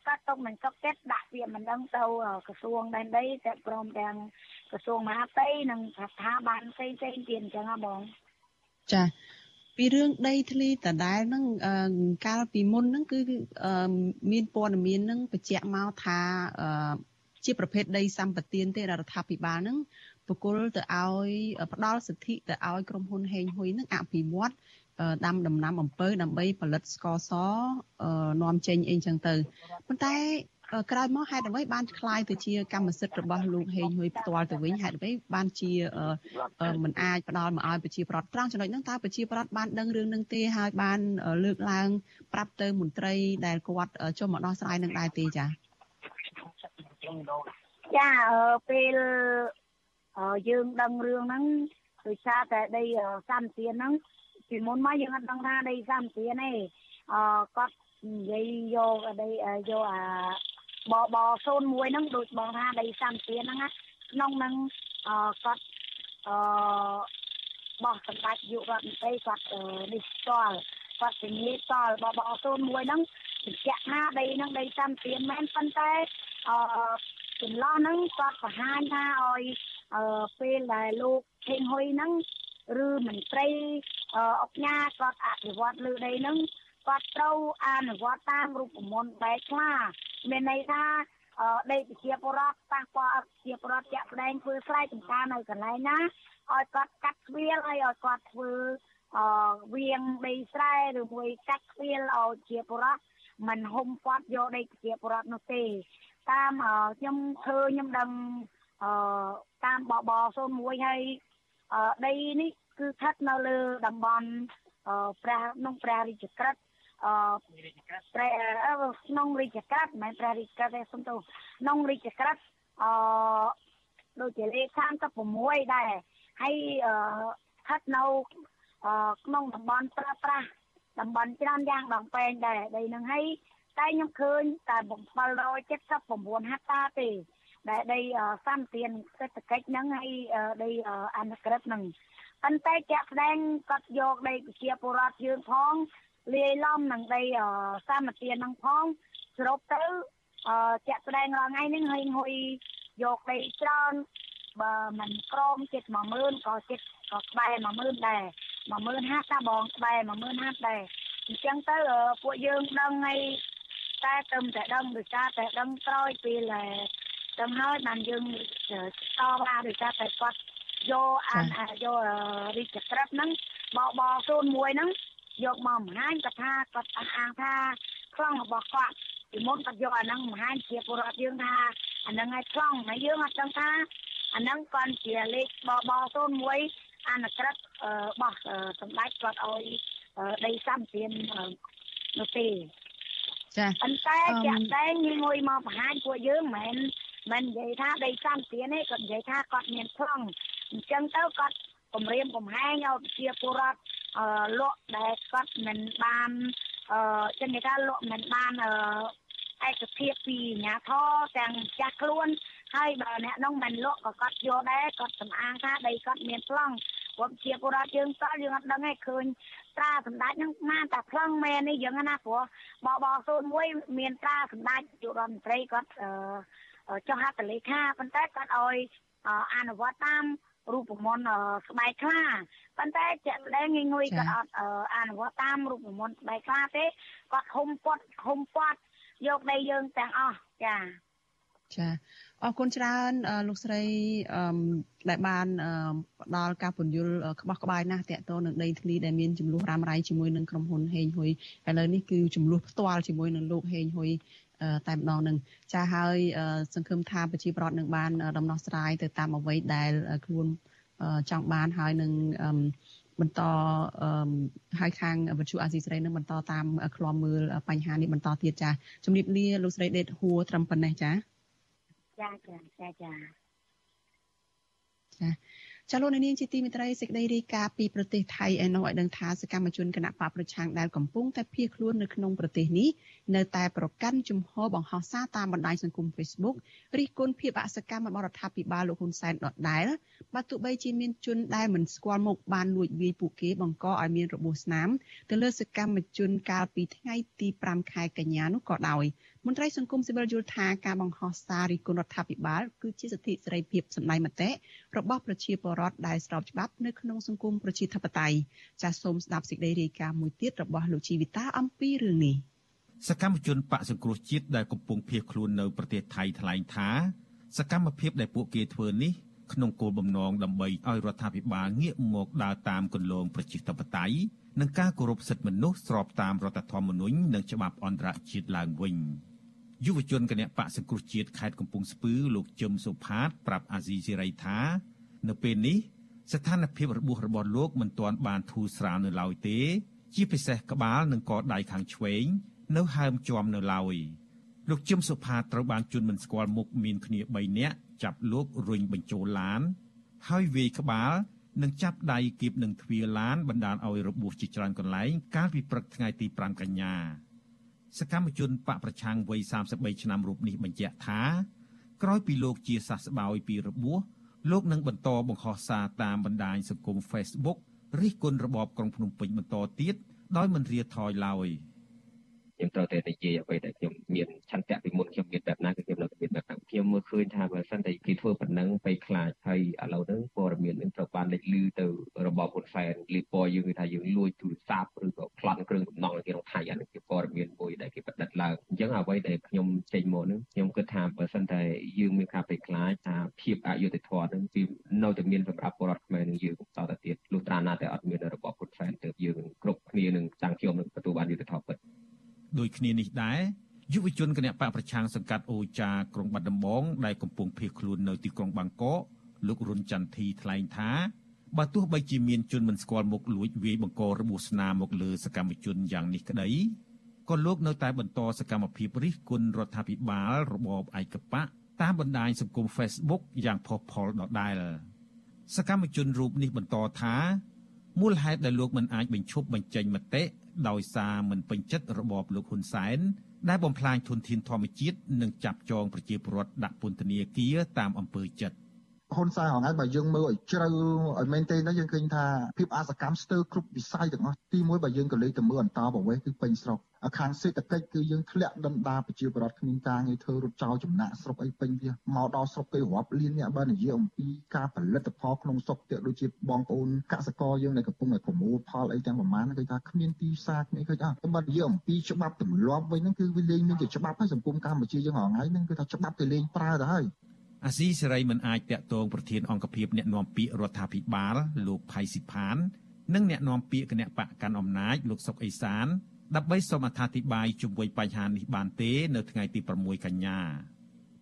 កាត់ទុកមិនទុកចិត្តដាក់ពាក្យមិនដឹងទៅក្រសួងដែនដីតែព្រមទាំង ក្រសួងមហាផ្ទៃនិងស្ថាប័នផ្សេងផ្សេងទៀតអញ្ចឹងណាបងចាពីរឿងដីធ្លីដដែលហ្នឹងកាលពីមុនហ្នឹងគឺមានព័ត៌មានហ្នឹងបញ្ជាក់មកថាជាប្រភេទដីសម្បត្តិទេរដ្ឋាភិបាលហ្នឹងបកគលទៅឲ្យផ្ដល់សិទ្ធិទៅឲ្យក្រុមហ៊ុនហេងហ៊ុយនឹងអភិវឌ្ឍដាំដំណាំអំពៅដើម្បីផលិតស្ករសនាំចេញអីចឹងទៅប៉ុន្តែ ក្រោយមកហេតុអ្វីបានคล้ายទៅជាកម្មសិទ្ធិរបស់លោកហេងហ៊ុយផ្ទាល់ទៅវិញហេតុអ្វីបានជាមិនអាចផ្ដល់មកឲ្យប្រជាប្រដ្ឋត្រង់ចំណុចហ្នឹងតើប្រជាប្រដ្ឋបានដឹងរឿងហ្នឹងទេហើយបានលើកឡើងប្រាប់ទៅមន្ត្រីដែលគាត់ចុះមកដោះស្រាយនឹងដែរទេចា៎ចាពេលយើងដឹងរឿងហ្នឹងដោយសារតែដីសម្ទានហ្នឹងពីមុនមកយើងអត់ដឹងថាដីសម្ទានទេអឺគាត់និយាយយកដីយកអា បប01ហ្នឹងដូចបងថាដីសម្ទានហ្នឹងណាក្នុងហ្នឹងអឺគាត់អឺបោះសម្ដេចយុរដ្ឋមន្ត្រីគាត់នេះស្គាល់គាត់ជំនាញតល់បប01ហ្នឹងបញ្ជាក់ថាដីហ្នឹងដីសម្ទានមែនប៉ុន្តែអឺចន្លោះហ្នឹងគាត់បង្ហាញថាឲ្យអឺពេលដែលលោកខេងហ៊ុយហ្នឹងឬមន្ត្រីអុកញ៉ាគាត់អភិវឌ្ឍលើដីហ្នឹង គាត់ត្រូវអនុវត្តតាមរូបមន្តបែបខ្លះមានន័យថាដីប្រជាពលរដ្ឋប៉ះពាល់ប្រជាពលរដ្ឋជាក់ស្ដែងធ្វើស្រែចម្ការនៅកន្លែងណាឲ្យគាត់កាត់ស្វៀលហើយឲ្យគាត់ធ្វើអឺវៀងដីស្រែឬមួយកាត់ស្វៀលឲ្យជាពលរដ្ឋមិនហុំគាត់យកដីប្រជាពលរដ្ឋនោះទេ តាមខ្ញុំឃើញខ្ញុំដឹងអឺតាមបប01ហើយដីនេះគឺស្ថិតនៅលើតំបន់ព្រះក្នុងព្រះរាជក្រឹត្យ អឺព្រះក្នុងរាជក្រឹត្យមិនមែនព្រះរាជក្រឹត្យទេសុំទោសក្នុងរាជក្រឹត្យអឺដូចជាលេខ36ដែរហើយអឺស្ថិតនៅក្នុងតំបន់ប្រើប្រាស់តំបន់ច្រើនយ៉ាងដងពេងដែរដីនឹងហើយតែខ្ញុំឃើញតែ779ហិកតាទេដែលដីសំទានសេដ្ឋកិច្ចហ្នឹងហើយដីអនុក្រឹតហ្នឹងប៉ុន្តែជាក់ស្ដែងគាត់យកដីប្រជាពលរដ្ឋយើងផង លាយឡំនឹងដីសមទានហ្នឹងផងសរុបទៅជាក់ស្ដែងរាល់ថ្ងៃនេះហើយហុយយកដីច្រើនបើមិនក្រមចិត្ត10000ក៏ចិត្តក៏ក្បែរ10000ដែរ10000ហាត់តាបងក្បែរ10000ហាត់ដែរអញ្ចឹងទៅពួកយើងដឹងហើយតែទៅតែដឹងដោយសារតែដឹងក្រោយពេលដឹងហើយបានយើងតបថាដោយសារតែគាត់យកអានយករីកក្រិតហ្នឹងបប01ហ្នឹង យកមកបង្ហាញគាត់ថាគាត់អះអាងថាខ្លងរបស់គាត់ពីមុនគាត់យកអាហ្នឹងបង្ហាញជាពលរដ្ឋយើងថាអាហ្នឹងឲ្យខ្លងហើយយើងអត់ដឹងថាអាហ្នឹងគាត់ជាលេខបប01អនុក្រឹតរបស់សម្ដេចគាត់ឲ្យដីសម្ពាននោះទេចាប៉ុន្តែជាក់តែមួយមកបង្ហាញពួកយើងមិនមែនមិននិយាយថាដីសម្ពានទេគាត់និយាយថាគាត់មានខ្លងអញ្ចឹងទៅគាត់គម្រាមកំហែងឲ្យប្រជាពលរដ្ឋអឺ លក់ដែលគាត់មិនបានអឺចឹងគេថាលក់មិនបានអឺឯកភាពពីអាញាធរទាំងចាស់ខ្លួនហើយបើអ្នកនោះមិនលក់ក៏គាត់យកដែរគាត់សំអាងថាដីគាត់មានប្លង់ព្រោះជាពលរដ្ឋយើងតល់យើងអត់ដឹងឯងឃើញត្រាសម្ដេចហ្នឹងបានតែប្លង់មែននេះយើងណាព្រោះបប01មានត្រាសម្ដេចយុរដ្ឋមន្ត្រីគាត់អឺចុះហត្ថលេខាប៉ុន្តែគាត់ឲ្យអនុវត្តតាមរូបមន្តស្បែកខ្លា ប៉ុន្តែជាក់ស្ដែងងុយគាត់អត់អនុវត្តតាមរូបមន្តស្បែកខ្លាទេគាត់ហុំពាត់ហុំពាត់យកដីយើងទាំងអស់ចាចាអរគុណច្រើនលោកស្រីដែលបានផ្ដល់ការពន្យល់ក្បោះក្បាយណាស់តកតនឹងដីធ្លីដែលមានចំនួនរ៉ាំរ៉ៃជាមួយនឹងក្រុមហ៊ុនហេងហ៊ុយឥឡូវនេះគឺចំនួនផ្ទាល់ជាមួយនឹងលោកហេងហ៊ុយតែម្ដងនឹងចាហើយសង្ឃឹមថាប្រជាប្រដ្ឋនឹងបានដំណោះស្រាយទៅតាមអ្វីដែលខ្លួន ចង់បានហើយនឹងបន្តហើយខាងវិទ្យុអាស៊ីសេរីនឹងបន្តតាមឃ្លាំមើលបញ្ហានេះបន្តទៀតចាជំរាបលាលោកស្រីដេតហួរត្រឹមប៉ុណ្ណេះចាចាចាចាចា ចាចាលោកនាងជាទីមេត្រីសេចក្តីរាយការណ៍ពីប្រទេសថៃឯណោះឲ្យដឹងថាសកម្មជនគណៈបកប្រឆាំងដែលកំពុងតែភៀសខ្លួននៅក្នុងប្រទេសនេះនៅតែប្រកាន់ជំហរបង្ហោះសារតាមបណ្ដាញសង្គម Facebook រិះគន់ភាពអសកម្មរបស់រដ្ឋាភិបាលលោកហ៊ុនសែនដដែលបើទោះបីជាមានជនដែលមិនស្គាល់មុខបានលួចវាយពួកគេបង្កឲ្យមានរបួសស្នាមទៅលើសកម្មជនកាលពីថ្ងៃទី5ខែកញ្ញានោះក៏ដោយ មន្ត្រីសង្គមស៊ីវិលយល់ថាការបង្ហោះសាររិះគន់រដ្ឋាភិបាលគឺជាសិទ្ធិសេរីភាពសម្ដែងមតិរបស់ប្រជាពលរដ្ឋដែលស្របច្បាប់នៅក្នុងសង្គមប្រជាធិបតេយ្យចាសសូមស្ដាប់សេចក្តីរាយការណ៍មួយទៀតរបស់លោកជីវិតាអំពីរឿងនេះសកម្មជនបកសង្គ្រោះជាតិដែលកំពុងភៀសខ្លួននៅប្រទេសថៃថ្លែងថា សកម្មភាពដែលពួកគេធ្វើនេះក្នុងគោលបំណងដើម្បីឲ្យរដ្ឋាភិបាលងាកមកដើរតាមគន្លងប្រជាធិបតេយ្យនិងការគោរពសិទ្ធិមនុស្សស្របតាមរដ្ឋធម្មនុញ្ញនិងច្បាប់អន្តរជាតិឡើងវិញ។ យុវជនគណៈបកសង្គ្រោះជាតិខេត្តកំពង់ស្ពឺលោកជឹមសុផាតប្រាប់អាស៊ីសេរីថា នៅពេលនេះស្ថានភាពរបួសរបស់លោកមិនទាន់បានធូរស្រាលនៅឡើយទេ ជាពិសេសក្បាលនិងកដៃខាងឆ្វេង នៅហើមជាំនៅឡើយលោកជឹមសុផាតត្រូវបានជន់មិនស្គាល់មុខមានគ្នា3នាក់ចាប់លោករុញបញ្ចូលឡាន ហើយវាយក្បាលនិងចាប់ដៃគៀបនឹងទ្វារឡានបណ្ដាលឲ្យរបួសជាច្រើនកន្លែងកាលពីព្រឹកថ្ងៃទី5កញ្ញា សកម្មជនបកប្រឆាំងវ័យ33ឆ្នាំរូបនេះបញ្ជាក់ថាក្រោយពីលោកជាសះស្បើយពីរបួសលោកនឹងបន្តបង្ហោះសារតាមបណ្ដាញសង្គម Facebook រិះគន់របបក្រុងភ្នំពេញបន្តទៀតដោយមិនរាថយឡើយ។ ខ្ញុំត្រូវតែនិយាយអ្វីដែលខ្ញុំមានឆន្ទៈពីមុនខ្ញុំមានបែបណាគឺខ្ញុំនៅតែមានបែបហ្នឹងខ្ញុំមើលឃើញថាបើសិនតែគេធ្វើប៉ុណ្ណឹងទៅខ្លាចហើយឥឡូវហ្នឹងព័ត៌មាននឹងត្រូវបានលេចលឺទៅរបបហ៊ុនសែនលីពណ៌យើងគឺថាយើងលួចទូរស័ព្ទឬក៏ប្លន់គ្រឿងបំណងគេក្នុងថៃអានេះជាព័ត៌មានមួយដែលគេបដិទ្ធឡើងអញ្ចឹងអ្វីដែលខ្ញុំចេញមកហ្នឹងខ្ញុំគិតថាបើសិនតែយើងមានការភ័យខ្លាចថាភាពអយុត្តិធម៌ហ្នឹងគឺនៅតែមានសម្រាប់ពលរដ្ឋខ្មែរនឹងយើងតទៅទៀតលុះត្រាណាតែអត់មានរបបហ៊ុនសែនទៅយើងគ្រប់គ្នានឹងចាំងខ្ញុំនឹងទទួលបានយុត្តិធម៌ពិត ដូចគ្នានេះដែរយុវជនគណៈបកប្រឆាំងសង្កាត់អូចាក្រុងបាត់ដំបងដែលកំពុងភៀសខ្លួននៅទីក្រុងបាងកកលោករុនចន្ទធីថ្លែងថាបើទោះបីជាមានជនមិនស្គាល់មុខលួចវាយបង្ករបួសស្នាមមកលើសកម្មជនយ៉ាងនេះក្តីក៏លោកនៅតែបន្តសកម្មភាពរិះគន់រដ្ឋាភិបាលរបបឯកបកតាមបណ្ដាញសង្គម Facebook យ៉ាងផុសផុលដដែលសកម្មជនរូបនេះបន្តថា មូលហេតុដែលលោកមិនអាចបញ្ឈប់បញ្ចេញមតិដោយសារមិនពេញចិត្តរបបលោកហ៊ុនសែនដែលបំផ្លាញធនធានធម្មជាតិនិងចាប់ចងប្រជាពលរដ្ឋដាក់ពន្ធនាគារតាមអំពើចិត្ត ហ៊ុនសែនហងៃបើយើងមើលឲ្យជ្រៅឲ្យមែនទេណាយើងឃើញថាភាពអសកម្មស្ទើរគ្រប់វិស័យទាំងអស់ទីមួយបើយើងក៏លេខទៅមើលអន្តរប្រវេសគឺពេញស្រុកខាងសេដ្ឋកិច្ចគឺយើងធ្លាក់ដុនដាប្រជាពលរដ្ឋគ្មានការងារធ្វើរត់ចោលចំណាក់ស្រុកអីពេញវាមកដល់ស្រុកគេរាប់លានអ្នកបើនិយាយអំពីការផលិតផលក្នុងស្រុកទៀតដូចជាបងប្អូនកសិករយើងដែលកំពុងតែប្រមូលផលអីទាំងប្រមាណគេថាគ្មានទីផ្សារគ្មានឃើញអត់បើនិយាយអំពីច្បាប់ទម្លាប់វិញហ្នឹងគឺវាលេងមានជាច្បាប់ហើយសង្គមកម្ពុជាយើងហងៃហ្នឹងគឺថាច្បាប់គេលេងប្រើទៅហើយ អាស៊ីសេរីមិនអាចតាក់ទងប្រធានអង្គភិបអ្នកណែនាំពាក្យរដ្ឋាភិបាលលោកផៃស៊ីផាន និងអ្នកណែនាំពាក្យគណៈបកកាន់អំណាចលោកសុកអេសានដើម្បីសូមអត្ថាធិប្បាយជុំវិញបញ្ហានេះបានទេនៅថ្ងៃទី6កញ្ញា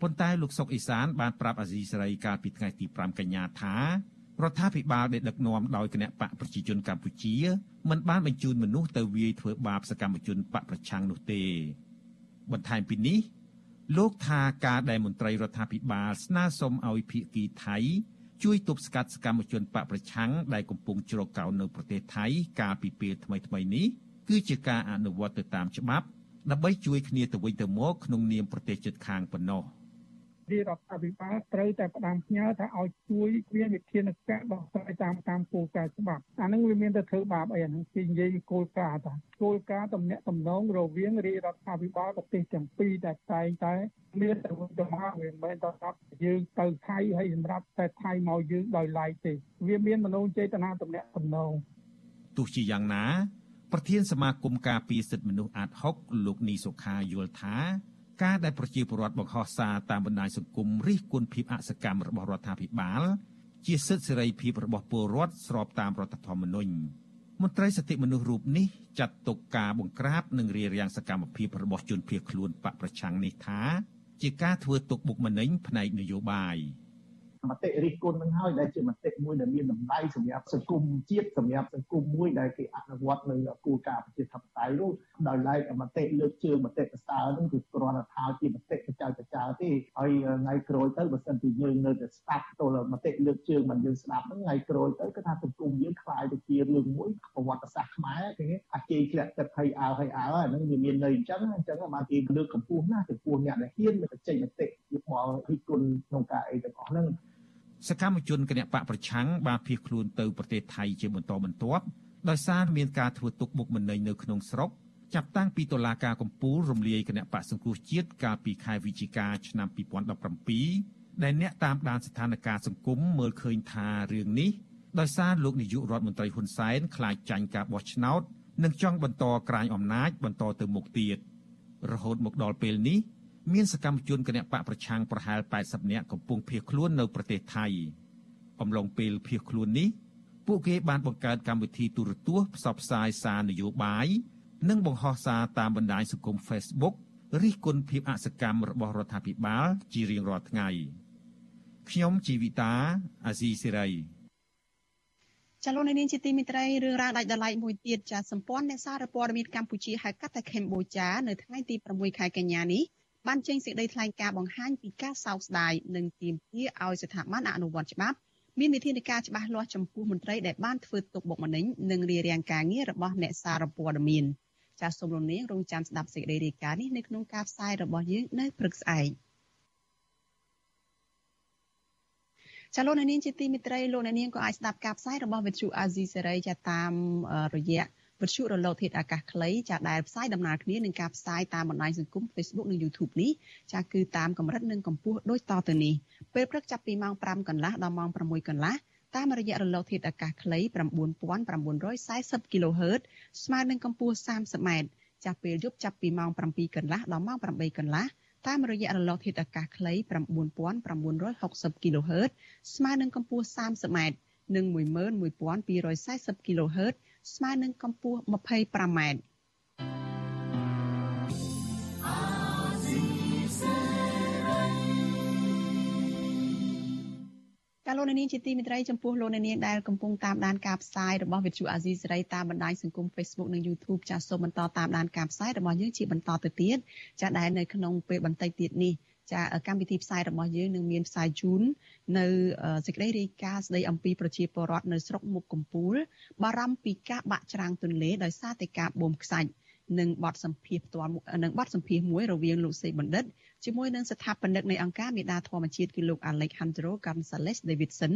ប៉ុន្តែលោកសុកអេសានបានប្រាប់អាស៊ីសេរីកាលពីថ្ងៃទី5កញ្ញាថារដ្ឋាភិបាលដែលដឹកនាំដោយគណៈបកប្រជាជនកម្ពុជាមិនបានបញ្ជូនមនុស្សទៅវាយធ្វើបាបសកម្មជនបកប្រឆាំងនោះទេបន្ថែមពីនេះ លោកថាការដែលមន្ត្រីរដ្ឋាភិបាលស្នើសុំឲ្យភៀកគីថៃជួយទប់ស្កាត់សកម្មជនបកប្រឆាំងដែលកំពុងជ្រកកោននៅប្រទេសថៃកាលពីពេលថ្មីៗនេះគឺជាការអនុវត្តទៅតាមច្បាប់ដើម្បីជួយគ្នាទៅវិញទៅមកក្នុងនាមប្រទេសជិតខាងប៉ុណ្ណោះ។ រាជរដ្ឋាភិបាលត្រូវតែផ្ដាំផ្ញើថាឲ្យជួយគ្មានវិធានការដោះស្រាយតាមតាមគោលការណ៍ច្បាប់អានឹងវាមានតែធ្វើបាបអីអានឹងគេនិយាយគោលការណ៍តាគោលការណ៍តំណាក់តំណងរវាងរាជរដ្ឋាភិបាលប្រទេសទាំងពីរដែលតែងតែមានតែទៅមកវាមិនមែនទៅដល់យើងទៅថៃហើយសម្រាប់តែថៃមកយើងដោយឡែកទេវាមានមនោចេតនាតំណាក់តំណងទោះជាយ៉ាងណាប្រធានសមាគមការពារសិទ្ធិមនុស្សអាត6លោកនីសុខាយល់ថា ការដែលប្រជាពលរដ្ឋបង្ហោះសារតាមបណ្ដាញសង្គមរិះគន់ភាពអសកម្មរបស់រដ្ឋាភិបាល ជាសិទ្ធិសេរីភាពរបស់ពលរដ្ឋស្របតាមរដ្ឋធម្មនុញ្ញមន្ត្រីសិទ្ធិមនុស្សរូបនេះចាត់ទុកការបង្ក្រាបនិងរារាំងសកម្មភាពរបស់ជនភៀសខ្លួនបកប្រឆាំងនេះថា ជាការធ្វើទុកបុកម្នេញផ្នែកនយោបាយ។ មតិរិះគន់នឹងហើយដែលជាមតិមួយដែលមានតម្លៃសម្រាប់សង្គមជាតិសម្រាប់សង្គមមួយដែលគេអនុវត្តនៅគោលការណ៍ប្រជាធិបតេយ្យនោះដោយឡែកមតិលើកជើងមតិកសើនឹងគឺគ្រាន់តែថាជាមតិកចៅកចៅទេហើយថ្ងៃក្រោយទៅបើសិនជាយើងនៅតែស្ដាប់ទល់មតិលើកជើងមិនយើងស្ដាប់ហ្នឹងថ្ងៃក្រោយទៅគឺថាសង្គមយើងខ្លាយទៅជារឿងមួយប្រវត្តិសាស្ត្រខ្មែរគេអាជ័យធ្លាក់ទឹកហើយអើហើយអើហ្នឹងវាមានន័យអញ្ចឹងអញ្ចឹងមកគេលើកកម្ពស់ណាចំពោះអ្នកដែលហ៊ានទៅចេញមតិយោបល់រិះគន់ក្នុងការអីទាំងអស់ហ្នឹង សកម្មជនគណបកប្រឆាំងបានភៀសខ្លួនទៅប្រទេសថៃជាបន្តបន្ទាប់ដោយសារមានការធ្វើទុកបុកម្នេញនៅក្នុងស្រុកចាប់តាំងពីតុលាការកំពូលរំលាយគណៈបកសង្គ្រោះជាតិកាលពីខែវិច្ឆិកាឆ្នាំ2017ដែលអ្នកតាមដានស្ថានភាពសង្គមមើលឃើញថារឿងនេះដោយសារលោកនាយករដ្ឋមន្ត្រីហ៊ុនសែនខ្លាចចាញ់ការបោះឆ្នោតនិងចង់បន្តក្រាញអំណាចបន្តទៅមុខទៀតរហូតមកដល់ពេលនេះ មានសកម្មជនគណបកប្រឆាំងប្រហែល80នាក់កំពុងភៀសខ្លួននៅប្រទេសថៃអំឡុងពេលភៀសខ្លួននេះពួកគេបានបង្កើតកម្មវិធីទូរទស្សន៍ផ្សព្វផ្សាយសារនយោបាយនិងបង្ហោះសារតាមបណ្ដាញសង្គម Facebook រិះគន់ភាពអសកម្មរបស់រដ្ឋាភិបាលជារៀងរាល់ថ្ងៃខ្ញុំជីវិតាអាស៊ីសេរីចលនានាងជាទីមិត្តរីរឿងរ៉ាវដាច់ដライមួយទៀតចាសម្ព័ន្ធអ្នកសារព័ត៌មានកម្ពុជាហៅកាត់ថាកម្ពុជានៅថ្ងៃទី6ខែកញ្ញានេះ បានចេញសេចក្តីថ្លែងការណ៍បង្ហាញពីការសោកស្ដាយនិងទាមទារឲ្យស្ថាប័នអនុវត្តច្បាប់មានវិធានការច្បាស់លាស់ចំពោះមន្ត្រីដែលបានធ្វើទុកបុកម្នេញនិងរារាំងការងាររបស់អ្នកសារព័ត៌មានចាសសូមរំលឹករងចាំស្ដាប់សេចក្តីរាយការណ៍នេះនៅក្នុងការផ្សាយរបស់យើងនៅព្រឹកស្អែកចាលោកនាងជាទីមិត្តរីលោកនាងក៏អាចស្ដាប់ការផ្សាយរបស់វិទ្យុអាស៊ីសេរីចាតាមរយៈ វិទ្យុរលកធាតុអាកាសខ្លីចាដែលផ្សាយដំណើរគ្នានឹងការផ្សាយតាមបណ្ដាញសង្គម Facebook និង YouTube នេះចាគឺតាមកម្រិតនិងកម្ពស់ដូចតទៅនេះពេលព្រឹកចាប់ពីម៉ោង5កន្លះដល់ម៉ោង6កន្លះតាមរយៈរលកធាតុអាកាសខ្លី9940 kHz ស្មើនឹងកម្ពស់ 30m ចាប់ពេលយប់ចាប់ពីម៉ោង7កន្លះដល់ម៉ោង8កន្លះតាមរយៈរលកធាតុអាកាសខ្លី9960 kHz ស្មើនឹងកម្ពស់ 30m និង11240 kHz ស្មើនឹងកម្ពស់ 25m ាលោកនាងជាទីមេត្រីចំពោះលោកនាងដែលកំពុងតាមដានការផ្សាយរបស់វិទ្យុអាស៊ីសេរីតាមបណ្ដាញសង្គម Facebook និង YouTube ចាសសូមបន្តតាមដានការផ្សាយរបស់យើងជាបន្តទៅទៀតចាដែលនៅក្នុងពេលបន្តិចទៀតនេះ ចាកម្មវិធីផ្សាយរបស់យើងនឹងមានផ្សាយជូននៅសេចក្តីរាយការណ៍ស្តីអំពីប្រជាពលរដ្ឋនៅស្រុកមុខកំពូលបារម្ភពីការបាក់ច្រាំងទន្លេដោយសារតែការបូមខ្សាច់និងបទសម្ភាសផ្ទាល់នឹងបទសម្ភាសមួយរវាងលោកសេបណ្ឌិតជាមួយនឹងស្ថាបនិកនៃអង្គការមេដាធម្មជាតិគឺលោក Alejandro Gonzalez Davidson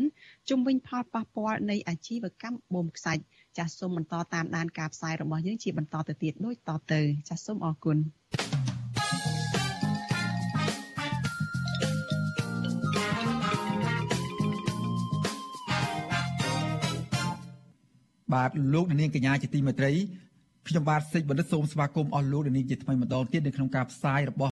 ជំវិញផលប៉ះពាល់នៃអាជីវកម្មបូមខ្សាច់ចាសសូមបន្តតាមដានការផ្សាយរបស់យើងជាបន្តទៅទៀតដូចតទៅចាសសូមអរគុណ បាទលោកនាងកញ្ញាជាទីមេត្រីខ្ញុំបាទសេចបណ្ឌិតសូមស្វាគមន៍អស់លោកនាងជាថ្មីម្ដងទៀតនៅក្នុងការផ្សាយរបស់